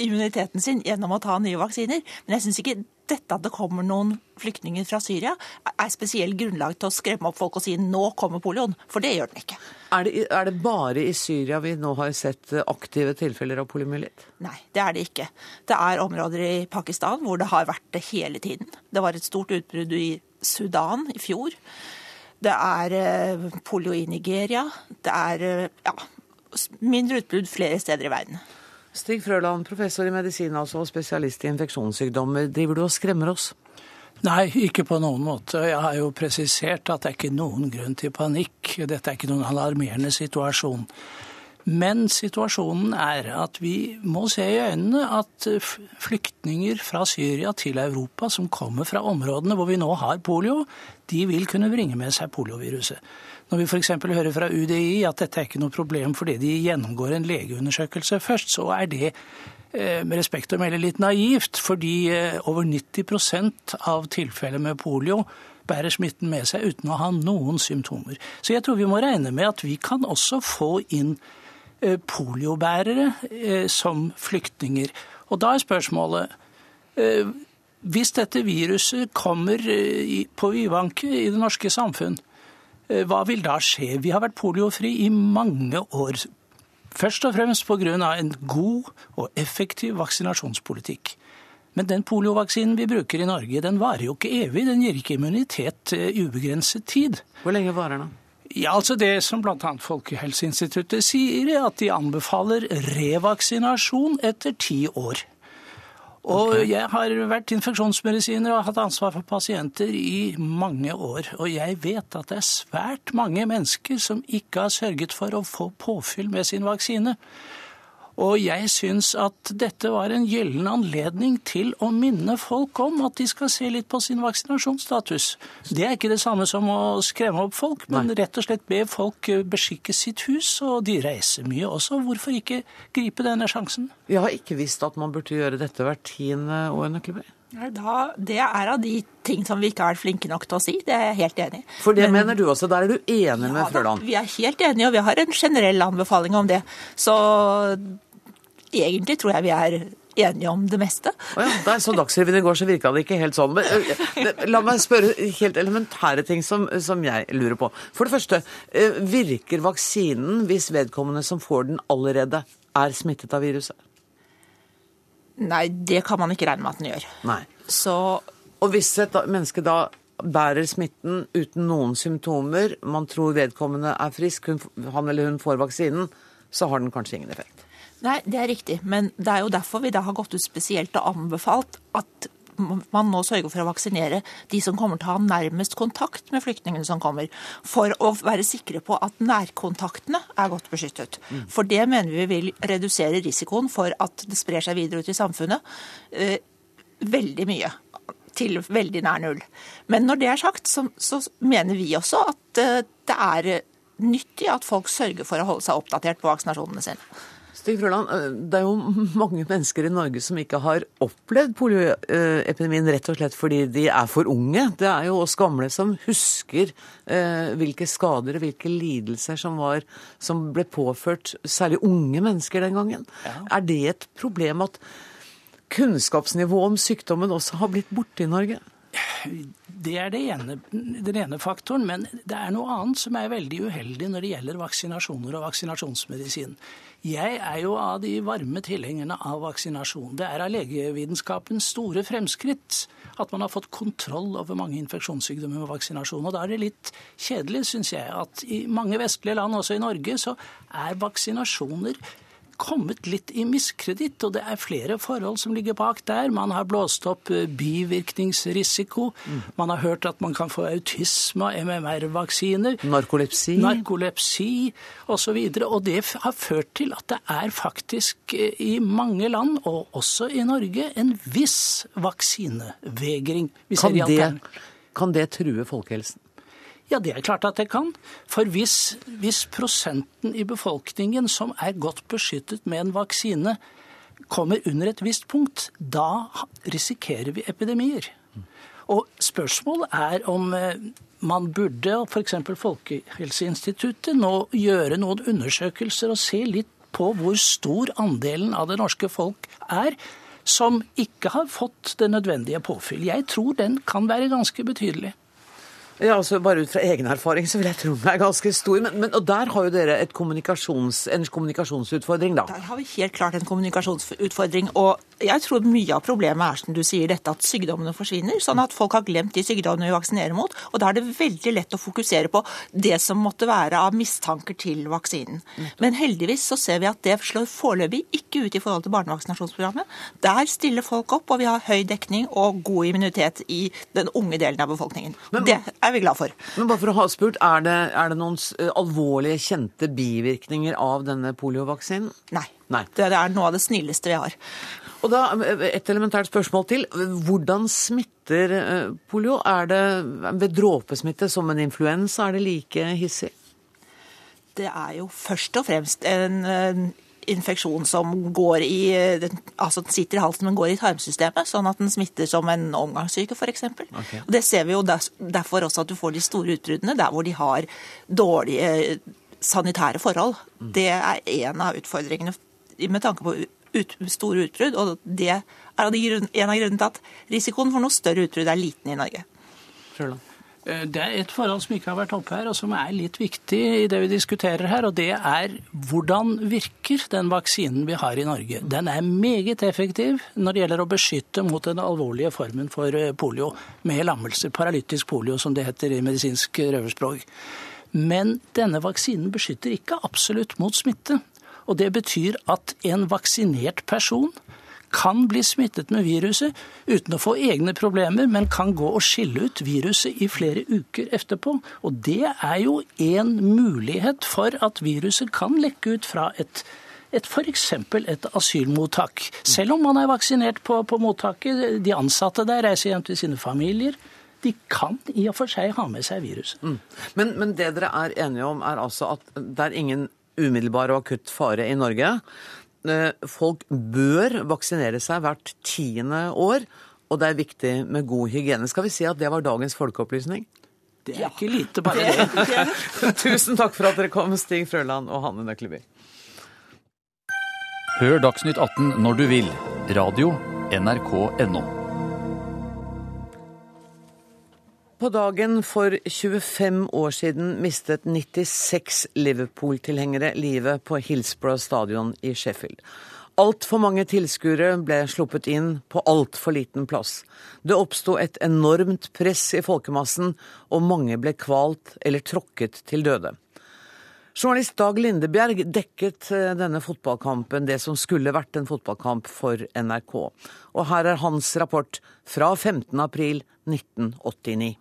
immuniteten sin gjennom å ta nye vaksiner. Men jeg syns ikke dette at det kommer noen flyktninger fra Syria, er spesielt grunnlag til å skremme opp folk og si nå kommer polioen. For det gjør den ikke. Er det, er det bare i Syria vi nå har sett aktive tilfeller av poliomyelitt? Nei, det er det ikke. Det er områder i Pakistan hvor det har vært det hele tiden. Det var et stort utbrudd i Sudan i fjor. Det er eh, polio i Nigeria. Det er eh, ja, mindre utbrudd flere steder i verden. Stig Frøland, professor i medisin altså, og spesialist i infeksjonssykdommer. Driver du og skremmer oss? Nei, ikke på noen måte. Jeg har jo presisert at det er ikke noen grunn til panikk. Dette er ikke noen alarmerende situasjon. Men situasjonen er at vi må se i øynene at flyktninger fra Syria til Europa som kommer fra områdene hvor vi nå har polio, de vil kunne bringe med seg polioviruset. Når vi f.eks. hører fra UDI at dette er ikke noe problem fordi de gjennomgår en legeundersøkelse først, så er det eh, med respekt å melde litt naivt, fordi eh, over 90% av tilfeller med polio bærer smitten med seg uten å ha noen symptomer. Så jeg tror vi må regne med at vi kan også få inn poliobærere som flyktninger. Og da er spørsmålet hvis dette viruset kommer eh, på vidvanke i det norske samfunn, eh, hva vil da skje? Vi har vært poliofri i mange år. Først og fremst pga. en god og effektiv vaksinasjonspolitikk. Men den poliovaksinen vi bruker i Norge, den varer jo ikke evig. Den gir ikke immunitet eh, ubegrenset tid. Hvor lenge varer den? Ja, altså Det som bl.a. Folkehelseinstituttet sier, er at de anbefaler revaksinasjon etter ti år. Og okay. jeg har vært infeksjonsmedisiner og hatt ansvar for pasienter i mange år. Og jeg vet at det er svært mange mennesker som ikke har sørget for å få påfyll med sin vaksine. Og jeg syns at dette var en gyllen anledning til å minne folk om at de skal se litt på sin vaksinasjonsstatus. Det er ikke det samme som å skremme opp folk, men Nei. rett og slett be folk beskikke sitt hus. Og de reiser mye også. Hvorfor ikke gripe denne sjansen? Vi har ikke visst at man burde gjøre dette hvert tiende år, Nøkkelberg. Da, det er av de ting som vi ikke har vært flinke nok til å si. Det er jeg helt enig i. For det Men, mener du også. Der er du enig ja, med Frøland? vi er helt enige, og vi har en generell anbefaling om det. Så egentlig tror jeg vi er enige om det meste. Oh ja, jeg så Dagsrevyen i går, så virka det ikke helt sånn. Men, la meg spørre helt elementære ting som, som, jeg lurer på. For det første, virker vaksinen hvis vedkommende som får den allerede, er smittet av viruset? Nei, det kan man ikke regne med at den gjør. Nei. Så... Og hvis et menneske da bærer smitten uten noen symptomer, man tror vedkommende er frisk, han eller hun får vaksinen, så har den kanskje ingen effekt? Nei, det er riktig. Men det er jo derfor vi da har gått ut spesielt og anbefalt at man nå sørger for å vaksinere de som kommer til å ha nærmest kontakt med flyktningene som kommer, for å være sikre på at nærkontaktene er godt beskyttet. Mm. For det mener vi vil redusere risikoen for at det sprer seg videre ut i samfunnet eh, veldig mye. Til veldig nær null. Men når det er sagt, så, så mener vi også at eh, det er nyttig at folk sørger for å holde seg oppdatert på vaksinasjonene sine. Stig Frøland, eh, det er jo [laughs] mange mennesker i Norge som ikke har opplevd polioepidemien rett og slett fordi de er for unge. Det er jo oss gamle som husker eh, hvilke skader og hvilke lidelser som, var, som ble påført særlig unge mennesker den gangen. Ja. Er det et problem at kunnskapsnivået om sykdommen også har blitt borte i Norge? Det er det ene, den ene faktoren. Men det er noe annet som er veldig uheldig når det gjelder vaksinasjoner og vaksinasjonsmedisin. Jeg er jo av de varme tilhengerne av vaksinasjon. Det er av legevitenskapens store fremskritt at man har fått kontroll over mange infeksjonssykdommer med vaksinasjon. Og da er det litt kjedelig, syns jeg, at i mange vestlige land, også i Norge, så er vaksinasjoner kommet litt i miskreditt, og det er flere forhold som ligger bak der. Man har blåst opp eh, bivirkningsrisiko. Mm. Man har hørt at man kan få autisme og MMR-vaksiner. Narkolepsi. Narkolepsi osv. Og, så og det har ført til at det er faktisk eh, i mange land, og også i Norge, en viss vaksinevegring. Kan det, kan det true folkehelsen? Ja, det er klart at det kan. For hvis, hvis prosenten i befolkningen som er godt beskyttet med en vaksine, kommer under et visst punkt, da risikerer vi epidemier. Og spørsmålet er om eh, man burde, f.eks. Folkehelseinstituttet, nå gjøre noen undersøkelser og se litt på hvor stor andelen av det norske folk er som ikke har fått det nødvendige påfyll. Jeg tror den kan være ganske betydelig. Ja, altså Bare ut fra egen erfaring så vil jeg tro den er ganske stor. Men, men, og der har jo dere kommunikasjons, en kommunikasjonsutfordring, da. Der har vi helt klart en kommunikasjonsutfordring. Og jeg tror mye av problemet er som du sier, dette at sykdommene forsvinner. Sånn at folk har glemt de sykdommene vi vaksinerer mot. Og da er det veldig lett å fokusere på det som måtte være av mistanker til vaksinen. Men heldigvis så ser vi at det slår foreløpig ikke ut i forhold til barnevaksinasjonsprogrammet. Der stiller folk opp, og vi har høy dekning og god immunitet i den unge delen av befolkningen. Men, det er vi glad for. Men bare for å ha spurt, er det, er det noen alvorlige, kjente bivirkninger av denne poliovaksinen? Nei. Nei. Det er noe av det snilleste vi har. Og da Et elementært spørsmål til. Hvordan smitter polio? Er det ved dråpesmitte som en influensa? Er det like hissig? Det er jo først og fremst en infeksjon som går i, altså den sitter i halsen, men går i tarmsystemet, sånn at den smitter som en omgangssyke f.eks. Okay. Og Det ser vi jo derfor også at du får de store utbruddene der hvor de har dårlige sanitære forhold. Mm. Det er en av utfordringene med tanke på ut, store utbrudd, og det er en av grunnene til at risikoen for noe større utbrudd er liten i Norge. Frøland. Det er et forhold som ikke har vært oppe her, og som er litt viktig i det vi diskuterer her. og Det er hvordan virker den vaksinen vi har i Norge. Den er meget effektiv når det gjelder å beskytte mot den alvorlige formen for polio, med lammelser. Paralytisk polio, som det heter i medisinsk røverspråk. Men denne vaksinen beskytter ikke absolutt mot smitte. Og det betyr at en vaksinert person kan bli smittet med viruset uten å få egne problemer, men kan gå og skille ut viruset i flere uker etterpå. Og det er jo en mulighet for at viruset kan lekke ut fra et et F.eks. et asylmottak. Selv om man er vaksinert på, på mottaket, de ansatte der reiser hjem til sine familier. De kan i og for seg ha med seg viruset. Mm. Men, men det dere er enige om, er altså at det er ingen umiddelbar og akutt fare i Norge. Folk bør vaksinere seg hvert tiende år, og det er viktig med god hygiene. Skal vi si at det var dagens folkeopplysning? Det er ja. ikke lite, [laughs] bare det. det. Tusen takk for at dere kom, Stig Frøland og Hanne Nøkleby. Hør Dagsnytt 18 når du vil. Radio NRK.no. På dagen for 25 år siden mistet 96 Liverpool-tilhengere livet på Hillsborough stadion i Sheffield. Altfor mange tilskuere ble sluppet inn på altfor liten plass. Det oppsto et enormt press i folkemassen, og mange ble kvalt eller tråkket til døde. Journalist Dag Lindebjerg dekket eh, denne fotballkampen, det som skulle vært en fotballkamp for NRK. Og her er hans rapport fra 15. april 1989.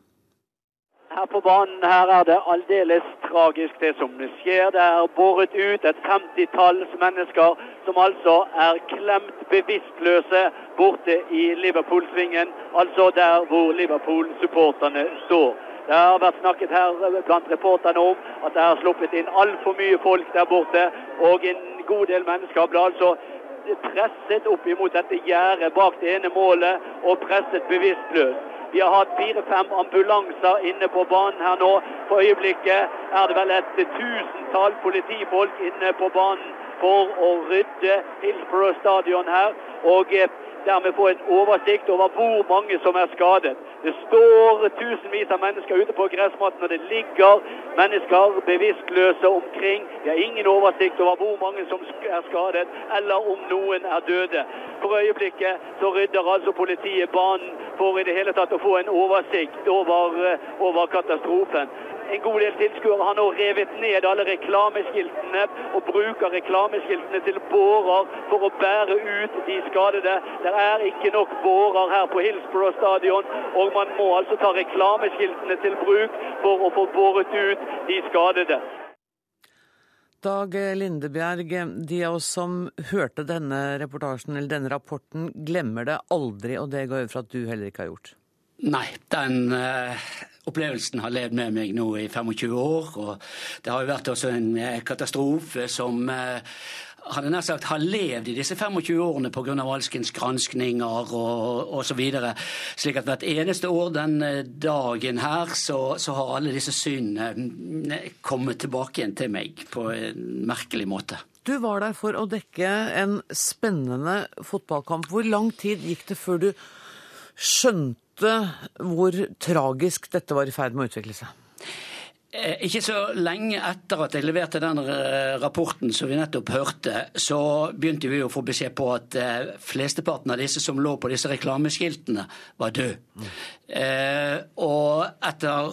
Her på banen her er det aldeles tragisk det som skjer. Det er båret ut et femtitalls mennesker som altså er klemt bevisstløse borte i Liverpool-svingen. Altså der hvor Liverpool-supporterne står. Det har vært snakket her blant reporterne om at det er sluppet inn altfor mye folk der borte. Og en god del mennesker ble altså presset opp imot dette gjerdet bak det ene målet og presset bevisstløst. Vi har hatt fire-fem ambulanser inne på banen her nå. For øyeblikket er det vel et tusentall politifolk inne på banen for å rydde Hillsborough stadion her. Og eh, dermed få en oversikt over hvor mange som er skadet. Det står tusenvis av mennesker ute på gressmatten, og det ligger mennesker bevisstløse omkring. Vi har ingen oversikt over hvor mange som er skadet, eller om noen er døde. For øyeblikket så rydder altså politiet banen for i det hele tatt å få en oversikt over, eh, over katastrofen. En god del tilskuere har nå revet ned alle reklameskiltene og bruker reklameskiltene til bårer for å bære ut de skadede. Det er ikke nok bårer her på Hillsborough stadion, og man må altså ta reklameskiltene til bruk for å få båret ut de skadede. Dag Lindebjerg, de av oss som hørte denne reportasjen eller denne rapporten, glemmer det aldri, og det går ut fra at du heller ikke har gjort? Nei, den uh, opplevelsen har levd med meg nå i 25 år. Og det har jo vært også en uh, katastrofe som uh, hadde nær sagt, har levd i disse 25 årene pga. alskens granskninger og osv. Slik at hvert eneste år den dagen her, så, så har alle disse synene kommet tilbake igjen til meg på en merkelig måte. Du var der for å dekke en spennende fotballkamp. Hvor lang tid gikk det før du skjønte hvor tragisk dette var i ferd med å utvikle seg? Eh, ikke så lenge etter at jeg leverte den rapporten som vi nettopp hørte, så begynte vi å få beskjed på at eh, flesteparten av disse som lå på disse reklameskiltene, var døde. Eh, og etter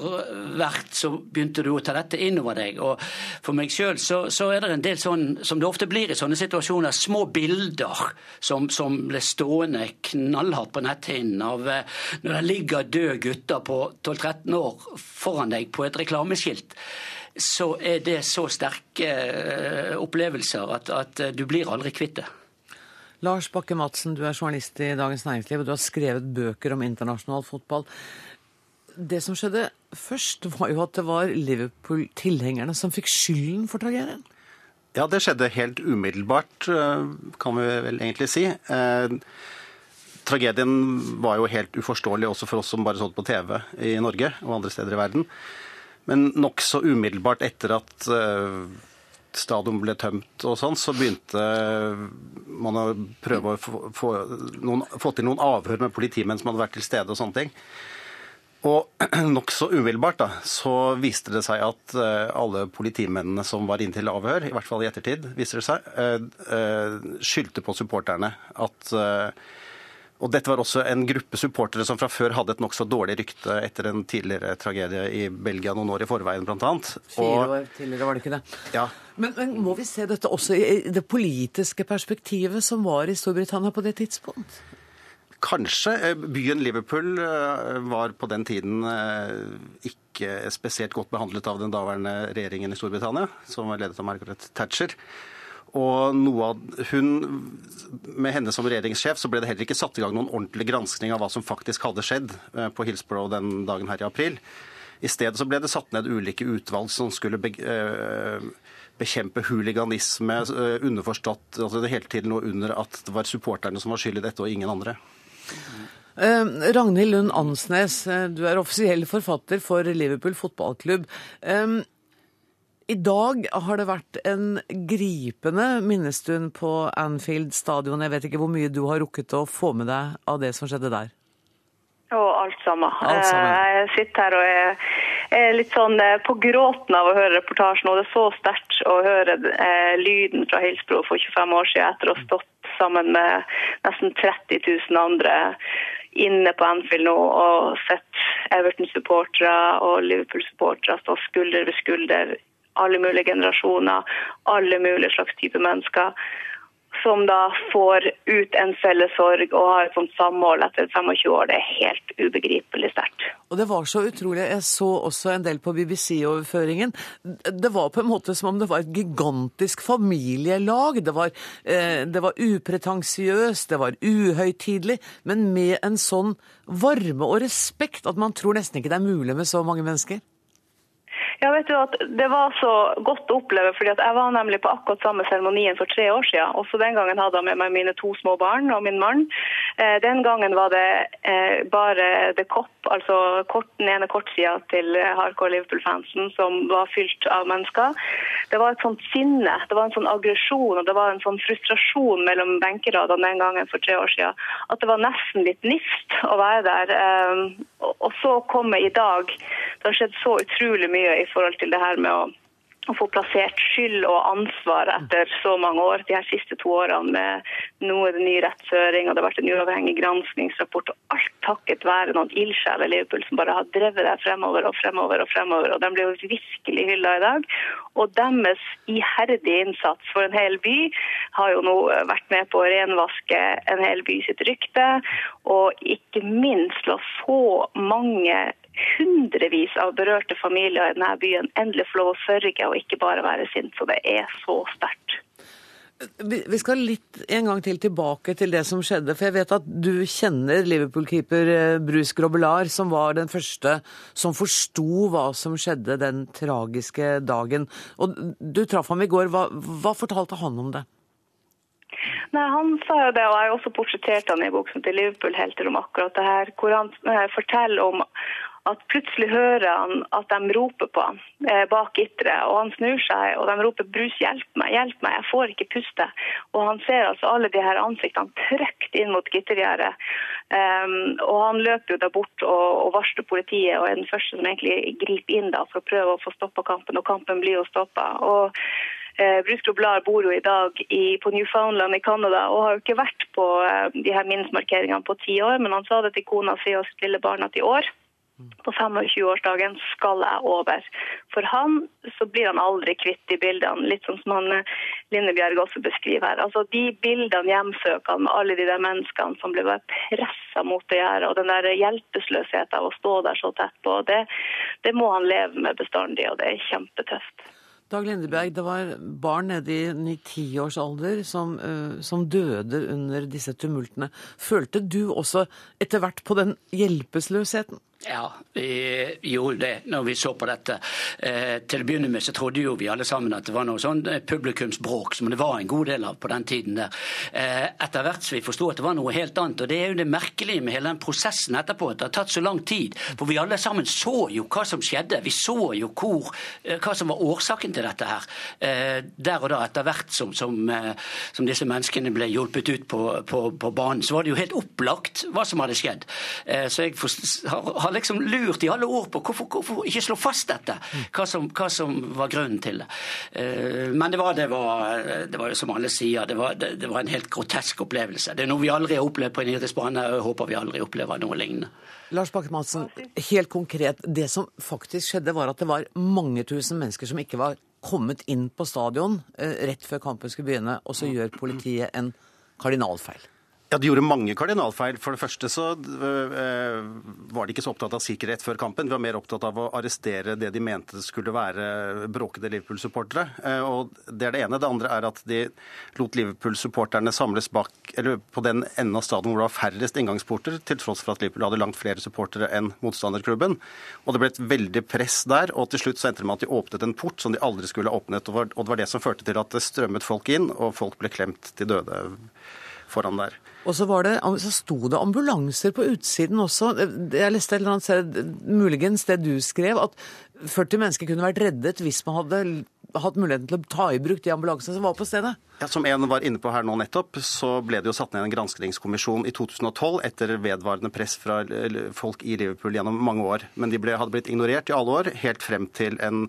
hvert så begynte du å ta dette inn over deg. Og for meg sjøl så, så, er det en del sånn, som det ofte blir i sånne situasjoner, små bilder som, som ble stående knallhardt på netthinnen av når det ligger døde gutter på 12-13 år foran deg på et reklameskilt så er det så sterke eh, opplevelser at, at du blir aldri kvitt det. Lars Bakke Madsen, du er journalist i Dagens Næringsliv, og du har skrevet bøker om internasjonal fotball. Det som skjedde først, var jo at det var Liverpool-tilhengerne som fikk skylden for tragedien. Ja, det skjedde helt umiddelbart, eh, kan vi vel egentlig si. Eh, tragedien var jo helt uforståelig også for oss som bare så det på TV i Norge og andre steder i verden. Men nokså umiddelbart etter at uh, stadion ble tømt og sånn, så begynte man å prøve å få, få, noen, få til noen avhør med politimenn som hadde vært til stede og sånne ting. Og [clears throat] nokså umiddelbart da, så viste det seg at uh, alle politimennene som var inne til avhør, i hvert fall i ettertid, viser det seg, uh, uh, skyldte på supporterne. At og dette var også en gruppe supportere som fra før hadde et nokså dårlig rykte etter en tidligere tragedie i Belgia noen år i forveien, bl.a. Fire år tidligere, var det ikke det? Ja. Men, men, må vi se dette også i det politiske perspektivet som var i Storbritannia på det tidspunkt? Kanskje. Eh, byen Liverpool eh, var på den tiden eh, ikke spesielt godt behandlet av den daværende regjeringen i Storbritannia, som var ledet av Margaret Thatcher. Og noe av hun, Med henne som regjeringssjef så ble det heller ikke satt i gang noen ordentlig granskning av hva som faktisk hadde skjedd eh, på Hillsborough den dagen her i april. I stedet så ble det satt ned ulike utvalg som skulle eh, bekjempe huliganisme, eh, underforstått altså det hele tiden lå under at det var supporterne som var skyld i dette, og ingen andre. Ragnhild Lund Ansnes, du er offisiell forfatter for Liverpool fotballklubb. I dag har det vært en gripende minnestund på Anfield stadion. Jeg vet ikke hvor mye du har rukket å få med deg av det som skjedde der? Og alt sammen. Alt sammen. Eh, jeg sitter her og er, er, litt sånn eh, på gråten av å høre reportasjen. Og det er så sterkt å høre eh, lyden fra Hilsbro for 25 år siden etter å ha stått sammen med nesten 30 000 andre inne på Anfield nå og sett Everton-supportere og Liverpool-supportere stå skulder ved skulder alle mulige generasjoner, alle mulige slags typer mennesker. Som da får ut en felles sorg og har et sånt samhold etter 25 år. Det er helt ubegripelig sterkt. Og det var så utrolig. Jeg så også en del på BBC-overføringen. Det var på en måte som om det var et gigantisk familielag. Det var, eh, det var upretensiøst, det var uhøytidelig, men med en sånn varme og respekt at man tror nesten ikke det er mulig med så mange mennesker. Ja, vet du at Det var så godt å oppleve, fordi jeg var nemlig på akkurat samme seremonien for tre år siden. Også den gangen hadde jeg med meg mine to små barn og min mann. Eh, den gangen var det eh, bare The Cop, altså den ene kortsida til hardcore Liverpool-fansen, som var fylt av mennesker. Det var et sånt sinne, det var en sånn aggresjon og det var en sånn frustrasjon mellom benkeradene den gangen for tre år siden at det var nesten litt nifst å være der. Eh, og så komme i dag. Det har skjedd så utrolig mye i forhold til det her med å, å få plassert skyld og ansvar etter så mange år. De her siste to årene med noe ny rettsføring, og det har vært en uavhengig granskningsrapport. og Alt takket være noen ildsjeler i Liverpool som bare har drevet det fremover og fremover. og fremover, og De blir jo virkelig hylla i dag. Og deres iherdige innsats for en hel by har jo nå vært med på å renvaske en hel by sitt rykte. Og ikke minst la så mange hundrevis av berørte familier i denne byen endelig få lov å sørge og ikke bare være sint. Så det er så sterkt. Vi skal litt en gang til tilbake til det som skjedde. For jeg vet at du kjenner Liverpool-keeper eh, Bruce Grobelar, som var den første som forsto hva som skjedde den tragiske dagen. Og Du traff ham i går. Hva, hva fortalte han om det? Nei, Han sa jo det, og jeg har også portrettert han i boksen til Liverpool-helter om akkurat det her, hvor han eh, forteller om at plutselig hører han at de roper på han eh, bak gitteret, og han snur seg og de roper 'Brus, hjelp meg, hjelp meg, jeg får ikke puste'. Og han ser altså alle de her ansiktene trykt inn mot gittergjerdet. Um, og han løper jo da bort og, og varsler politiet og er den første som egentlig griper inn da for å prøve å få stoppa kampen, og kampen blir jo stoppa. Eh, Bruce Groblar bor jo i dag i, på Newfoundland i Canada og har jo ikke vært på eh, de her minnesmarkeringene på ti år, men han sa det til kona si og sitt lille barn at i år på 25-årsdagen skal jeg over. For han så blir han aldri kvitt de bildene, litt sånn som han eh, Linnebjerg også beskriver her. Altså De bildene hjemsøker han med alle de der menneskene som ble pressa mot det her, og den der hjelpeløsheten av å stå der så tett på, det, det må han leve med bestandig, og det er kjempetøft. Dag Lindeberg, det var barn nede i ni-ti som, uh, som, døde under disse tumultene. Følte du også etter hvert på den hjelpeløsheten? Ja, vi gjorde det når vi så på dette. Eh, til å begynne med så trodde jo vi alle sammen at det var noe sånn eh, publikumsbråk, som det var en god del av på den tiden der. Eh, etter hvert så vi forsto at det var noe helt annet. Og det er jo det merkelige med hele den prosessen etterpå, at det har tatt så lang tid. For vi alle sammen så jo hva som skjedde. Vi så jo hvor, eh, hva som var årsaken til dette her. Eh, der og da, etter hvert som, som, eh, som, disse menneskene ble hjulpet ut på, på, på, banen, så var det jo helt opplagt hva som hadde skjedd. så jeg har har liksom lurt i alle år på hvorfor, hvorfor ikke slå fast dette, hva som, hva som, var grunnen til det. Eh, men det var, det var, det var som alle sier, det var, det, det var, en helt grotesk opplevelse. Det er noe vi aldri har opplevd på en idrettsbane, og jeg håper vi aldri opplever noe lignende. Lars Bakke-Madsen, helt konkret. Det som faktisk skjedde, var at det var mange tusen mennesker som ikke var kommet inn på stadion eh, rett før kampen skulle begynne, og så gjør politiet en kardinalfeil. Ja, De gjorde mange kardinalfeil. For det første så øh, var de ikke så opptatt av sikkerhet før kampen. De var mer opptatt av å arrestere det de mente skulle være bråkede Liverpool-supportere. Eh, og Det er det ene. Det andre er at de lot Liverpool-supporterne samles bak, eller på den enden av stadion hvor det var færrest inngangsporter, til tross for at Liverpool hadde langt flere supportere enn motstanderklubben. Og Det ble et veldig press der, og til slutt så endte det med at de åpnet en port som de aldri skulle ha åpnet. Og det var det som førte til at det strømmet folk inn, og folk ble klemt til døde foran der. Og så, var det, så sto det ambulanser på utsiden også. Jeg leste et eller annet sted, muligens det du skrev, at 40 mennesker kunne vært reddet hvis man hadde hatt muligheten til å ta i bruk de ambulansene som var på stedet? Ja, Som en var inne på her nå nettopp, så ble det jo satt ned en granskningskommisjon i 2012 etter vedvarende press fra folk i Liverpool gjennom mange år. Men de ble, hadde blitt ignorert i alle år, helt frem til en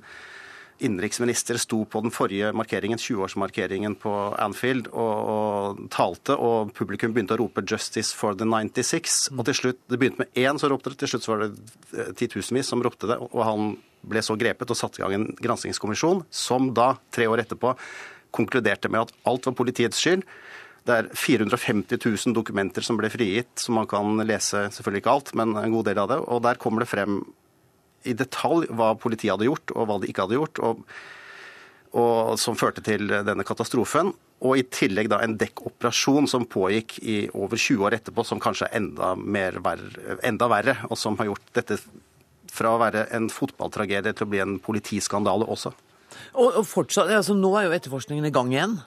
innenriksminister sto på den forrige markeringen, 20-årsmarkeringen på Anfield, og, og, talte, og publikum begynte å rope 'Justice for the 96'. Og til slutt, Det begynte med én som ropte det, til slutt så var det eh, titusenvis som ropte det. Og han ble så grepet og satte i gang en granskingskommisjon, som da, tre år etterpå, konkluderte med at alt var politiets skyld. Det er 450 000 dokumenter som ble frigitt, som man kan lese, selvfølgelig ikke alt, men en god del av det. Og der kommer det frem i detalj hva politiet hadde gjort, og hva de ikke hadde gjort, og, og som førte til denne katastrofen. Og i tillegg da en dekkoperasjon som pågikk i over 20 år etterpå, som kanskje er enda, verre, enda verre, og som har gjort dette fra å være en fotballtragedie til å bli en politiskandale også. Og, og fortsatt, altså Nå er jo etterforskningen i gang igjen?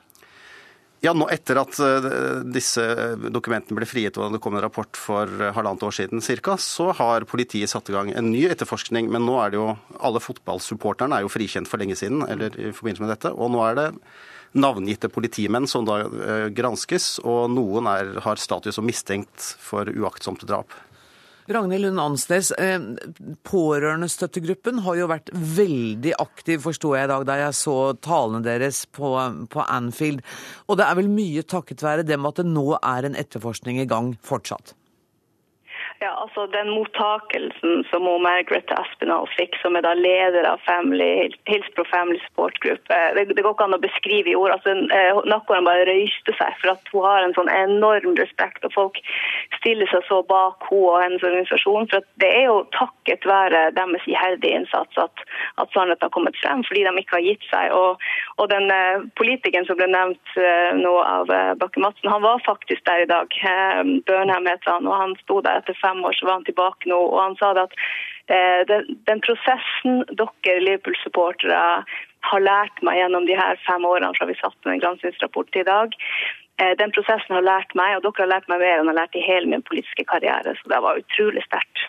Ja, nå Etter at eh, disse dokumentene ble frigitt og det kom en rapport for eh, halvannet år siden cirka, så har politiet satt i gang en ny etterforskning. Men nå er det jo alle fotballsupporterne er jo frikjent for lenge siden, eller i forbindelse med dette. Og nå er det navngitte politimenn som da eh, granskes, og noen er, har status som mistenkt for uaktsomt drap. Ragnhild Lund Ansnes, eh, pårørendestøttegruppen har jo vært veldig aktiv, forsto jeg i dag da jeg så talene deres på, på Anfield. Og det er vel mye takket være dem at det nå er en etterforskning i gang fortsatt? Ja, altså Den mottakelsen som Margaret Aspinall fikk, som er da leder av family, Hillsborough Family Support Group, eh, det, det, går ikke an å beskrive i ord. altså eh, bare røyste seg for at hun har en sånn enorm respekt, og folk stiller seg så bak henne og hennes organisasjon. for at Det er jo takket være deres iherdige innsats at, at sannheten har kommet frem, fordi de ikke har gitt seg. Og, og den uh, politikeren som ble nevnt uh, nå av Bakke-Madsen, han var faktisk der i dag. Burnham heter han, og han sto der etter fem år, så var han tilbake nå. Og han sa at eh, den, den, prosessen dere Liverpool-supportere har lært meg gjennom de her fem årene fra vi satte en granskingsrapport til i dag, Eh, Den prosessen har lært meg, og dere har lært meg mer enn jeg har lært i hele min politiske karriere. Så det var utrolig sterkt.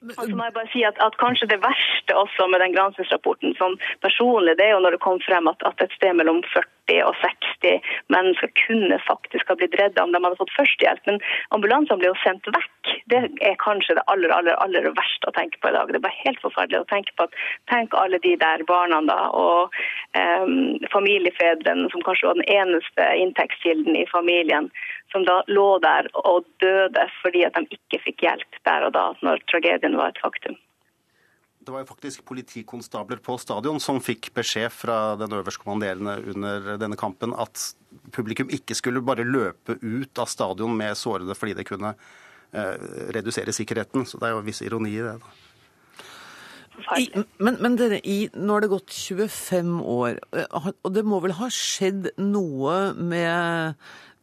Og så må jeg bare si at, at Kanskje det verste også med den granskingsrapporten sånn personlig, det er jo når det kom frem at, at et sted mellom 40 og 60 mennesker kunne faktisk ha blitt redda om de hadde fått førstehjelp. Men ambulansene ble jo sendt vekk. Det er kanskje det aller aller, aller verste å tenke på i dag. Det er bare helt forferdelig å tenke på at tenk alle de der barna da, og eh, familiefedrene som kanskje var den eneste inntektskilden i familien, som da lå der og døde fordi at de ikke fikk hjelp der og da, når tragedien var et faktum. Det var jo faktisk politikonstabler på stadion som fikk beskjed fra den øverstkommanderende under denne kampen at publikum ikke skulle bare løpe ut av stadion med sårede fordi det kunne eh, redusere sikkerheten. Så det er jo en viss ironi i det. da. I, men men dere, i, nå har det gått 25 år, eh, og det må vel ha skjedd noe med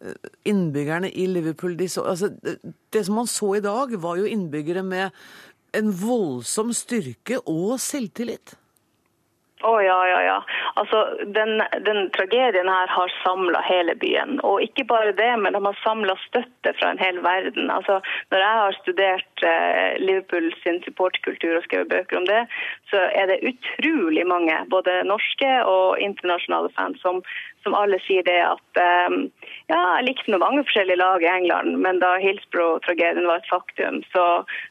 eh, innbyggerne i Liverpool? De så, altså, det som man så i dag, var jo innbyggere med en voldsom styrke og selvtillit. Å ja, ja, ja. Altså, den, den tragedien her har samla hele byen. Og ikke bare det, men de har samla støtte fra en hel verden. Altså, når jeg har studert eh, Liverpool sin supportkultur og skrevet bøker om det, så er det utrolig mange, både norske og internasjonale fans, som, som alle sier det at eh, ja, jeg likte noen mange forskjellige lag i England, men da Hillsborough-tragedien var et faktum, så,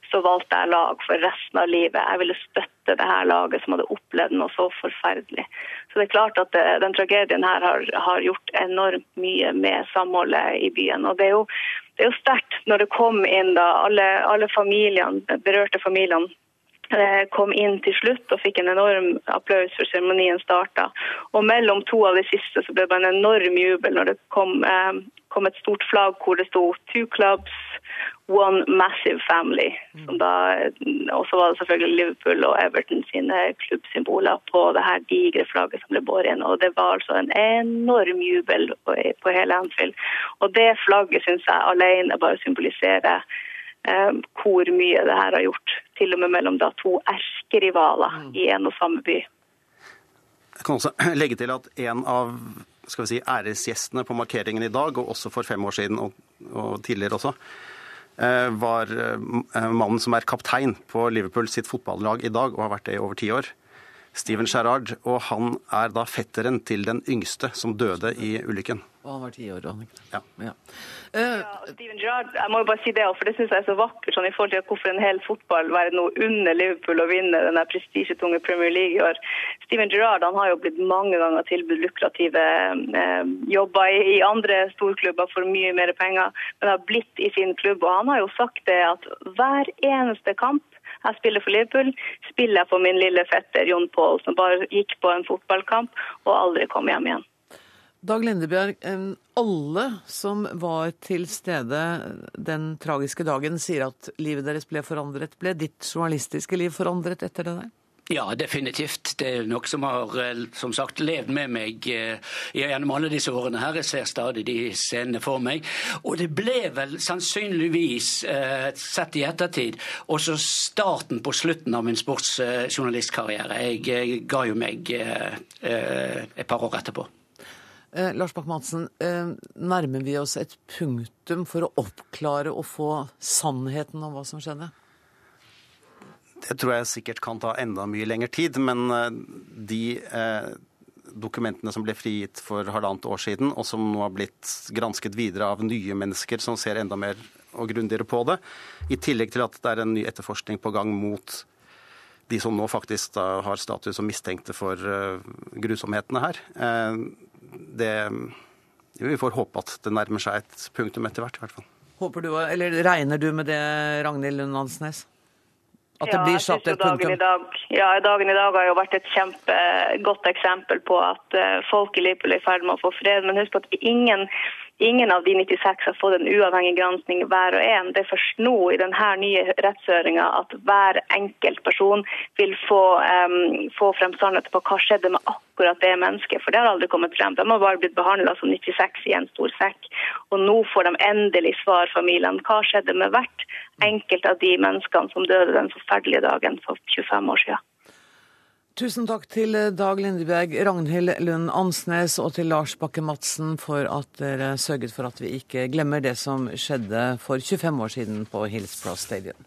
så valgte jeg lag for resten av livet. Jeg ville støtte det her laget som hadde opplevd noe så forferdelig. Så det er klart at det, den tragedien her har, har gjort enormt mye med samholdet i byen. Og det er jo, jo sterkt når det kom inn da alle, alle familiene, berørte familiene eh, kom inn til slutt og fikk en enorm applaus for seremonien starta. Og mellom to av de siste så ble det en enorm jubel når det kom, eh, kom et stort flagg hvor det sto 'Two clubs, one massive family'. Som da, og så var det selvfølgelig Liverpool og Everton sine klubbsymboler på det her digre flagget som ble båret inn. Og det var altså en enorm jubel på, på hele Anfield. Og det flagget syns jeg alene bare symboliserer eh, hvor mye det her har gjort. Til og med mellom da to erkerivaler i en og samme by. Jeg kan også [clears throat] legge til at en av skal vi si, æresgjestene på markeringen i dag, og også for fem år siden og, og tidligere også, eh, var eh, mannen som er kaptein på Liverpool sitt fotballag i dag, og har vært det i over ti år. Steven Gerrard. Og han er da fetteren til den yngste som døde i ulykken. Og han var ti år, han. Ja. Ja. Ja, Steven Gerrard, jeg må jo bare si det, for det synes jeg er så vakkert sånn, i forhold til hvorfor en hel fotball være noe under Liverpool å vinne den prestisjetunge Premier League i år. Steven Gerrard han har jo blitt mange ganger tilbudt lukrative eh, jobber i, i andre storklubber for mye mer penger, men har blitt i sin klubb. Og han har jo sagt det at hver eneste kamp jeg spiller for Liverpool, spiller jeg for min lille fetter Jon Paul, som bare gikk på en fotballkamp og aldri kom hjem igjen. Dag Lindebjerg, alle som var til stede den tragiske dagen, sier at livet deres ble forandret. Ble ditt journalistiske liv forandret etter det der? Ja, definitivt. Det er noe som har eh, som sagt, levd med meg eh, gjennom alle disse årene. her. Jeg ser stadig de scenene for meg. Og det ble vel sannsynligvis, eh, sett i ettertid, også starten på slutten av min sportsjournalistkarriere. Jeg ga jo meg et par år etterpå. Eh, Lars Bach-Madsen, eh, nærmer vi oss et punktum for å oppklare og få sannheten om hva som skjedde? Det tror jeg sikkert kan ta enda mye lengre tid, men eh, de eh, dokumentene som ble frigitt for halvannet år siden, og som nå har blitt gransket videre av nye mennesker som ser enda mer og grundigere på det, i tillegg til at det er en ny etterforskning på gang mot de som nå faktisk da har status som mistenkte for eh, grusomhetene her. Det, vi får håpe at det nærmer seg et punktum etter hvert, i hvert fall. Håper du, eller regner du med det, Ragnhild Lund Ansnes? At det Ja, blir satt et punktum? i dag, ja, dagen i dag har jo vært et kjempegodt eksempel på at eh, folk i Liverpool er i ferd med å få fred. Men husk på at ingen, ingen av de 96 har fått en uavhengig gransking hver og en. Det er først nå i denne nye rettshøringa at hver enkelt person vil få, um, få frem sannheten på hva skjedde med akkurat det mennesket. For det har aldri kommet frem. De har bare blitt behandla som 96 i en stor sekk. Og nå får de endelig svar, familiene. Hva skjedde med hvert enkelt av de menneskene som døde den forferdelige dagen for 25 år siden? Tusen takk til Dag Lindeberg, Ragnhild Lund Ansnes og til Lars Bakke Madsen for at dere sørget for at vi ikke glemmer det som skjedde for 25 år siden på Hillsborough Stadium.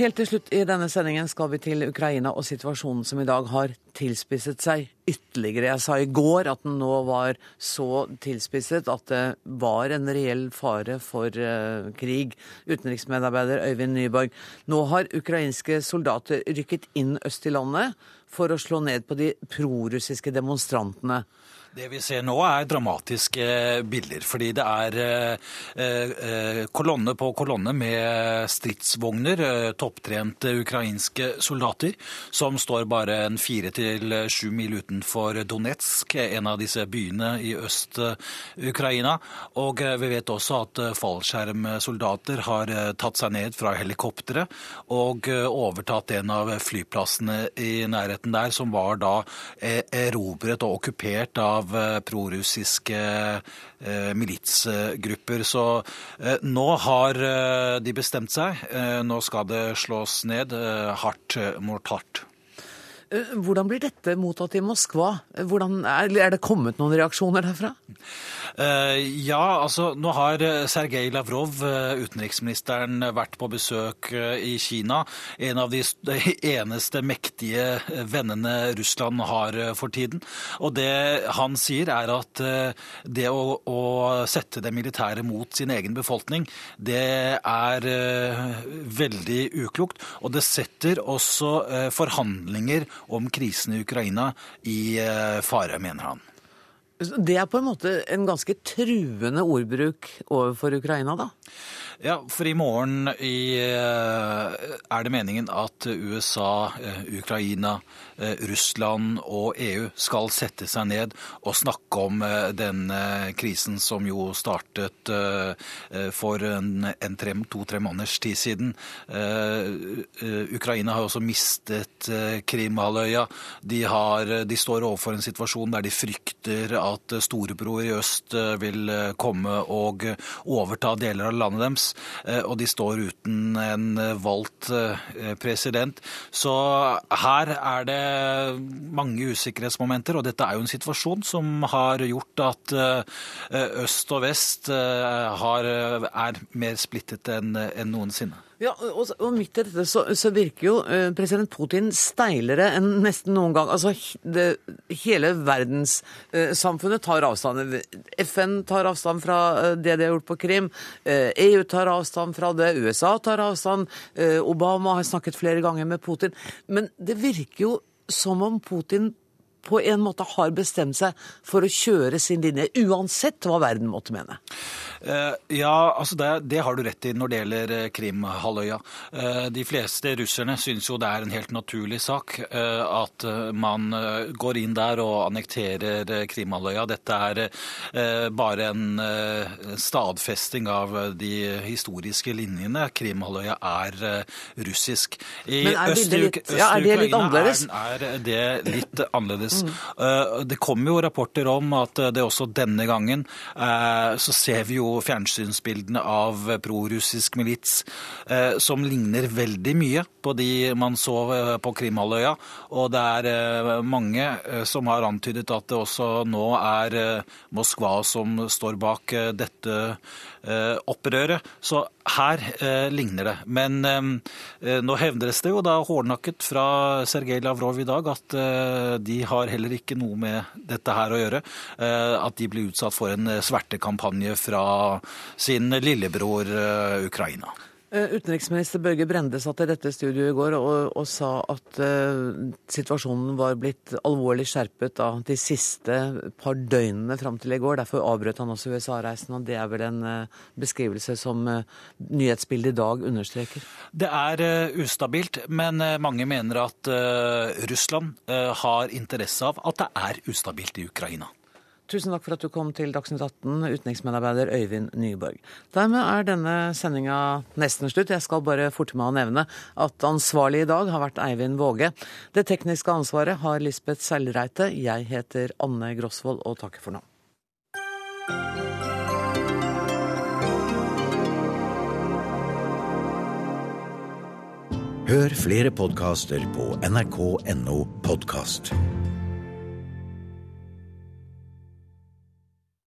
Helt til slutt i denne sendingen skal vi til Ukraina og situasjonen som i dag har tilspisset seg ytterligere. Jeg sa i går at den nå var så tilspisset at det var en reell fare for uh, krig. Utenriksmedarbeider Øyvind Nyborg. Nå har ukrainske soldater rykket inn øst i landet for å slå ned på de prorussiske demonstrantene. Det vi ser nå er dramatiske bilder, fordi det er eh, eh, kolonne på kolonne med stridsvogner, eh, topptrente ukrainske soldater, som står bare en fire til sju mil utenfor Donetsk, en av disse byene i Øst-Ukraina. Og vi vet også at fallskjermsoldater har tatt seg ned fra helikopteret og overtatt en av flyplassene i nærheten der, som var da erobret og okkupert av eh, prorussiske eh, militsgrupper. Så eh, nå har de bestemt seg. Nå skal det slås ned hardt mot hardt. Hvordan blir dette mottatt i Moskva? Hvordan, er, det kommet noen reaksjoner derfra? Eh, ja, altså nå har eh, Sergej Lavrov, eh, utenriksministeren, vært på besøk i Kina. En av de [laughs] eneste mektige vennene Russland har for tiden. Og det han sier er at det å, å sette det militære mot sin egen befolkning, det er veldig uklokt. Og det setter også forhandlinger om krisen i Ukraina i fare, mener han. Det er på en måte en ganske truende ordbruk overfor Ukraina, da? Ja, for i morgen i, eh, er det meningen at USA, eh, Ukraina, eh, Russland og EU skal sette seg ned og snakke om denne krisen som jo startet for to-tre to-tre måneders tid siden. Ukraina har også mistet Krimhalvøya. De, de står overfor en situasjon der de frykter at storebror i øst vil komme og overta deler av landet deres. Eh, og de står uten en eh, valgt eh, president. Så her er det mange usikkerhetsmomenter, og dette er jo en situasjon som har gjort at øst og vest er mer splittet enn noensinne. Ja, og, og midt i dette så, så, virker jo eh, president Putin steilere enn nesten noen gang. Altså, det, Hele verdenssamfunnet eh, tar avstand. FN tar avstand fra eh, det de har gjort på Krim. EU tar avstand fra det. USA tar avstand. Obama har snakket flere ganger med Putin. Men det virker jo som om Putin på en måte har bestemt seg for å kjøre sin linje, uansett hva verden måtte mene. Uh, ja, altså det, det, har du rett i når det gjelder eh, Krimhalvøya. Uh, de fleste russerne syns jo det er en helt naturlig sak at man går inn der og annekterer Krimhalvøya. Dette er bare en stadfesting av de historiske linjene. Krimhalvøya er russisk. I Men er, Øst, litt, ja? Er, er det litt annerledes. Mm. Det kommer jo rapporter om at det også denne gangen så ser vi jo fjernsynsbildene av prorussisk milits eh, som ligner veldig mye på de man så eh, på Krimhalvøya. Og det er eh, mange som har antydet at det også nå er Moskva som står bak dette opprøret. Så her ligner det. Men nå hevdes det jo da hårdnakket fra Sergej Lavrov i dag at de har heller ikke noe med dette her å gjøre. At de blir utsatt for en svertekampanje fra sin lillebror eh, Ukraina. Eh, utenriksminister Børge Brende satt i dette studioet i går og, og sa at uh, situasjonen var blitt alvorlig skjerpet da de siste par døgnene fram til i går. Derfor avbrøt han også USA-reisen, og det er vel en uh, beskrivelse som uh, nyhetsbildet i dag understreker? Det er ustabilt, men mange mener at Russland har interesse av at det er ustabilt i Ukraina. Tusen takk for at du kom til Dagsnytt 18, utenriksmedarbeider Øyvind Nyborg. Dermed er denne sendinga nesten slutt. Jeg skal bare forte meg å nevne at ansvarlig i dag har vært Eivind Våge. Det tekniske ansvaret har Lisbeth Seilreite. Jeg heter Anne Grosvold og takker for nå. Hør flere podkaster på nrk.no podkast.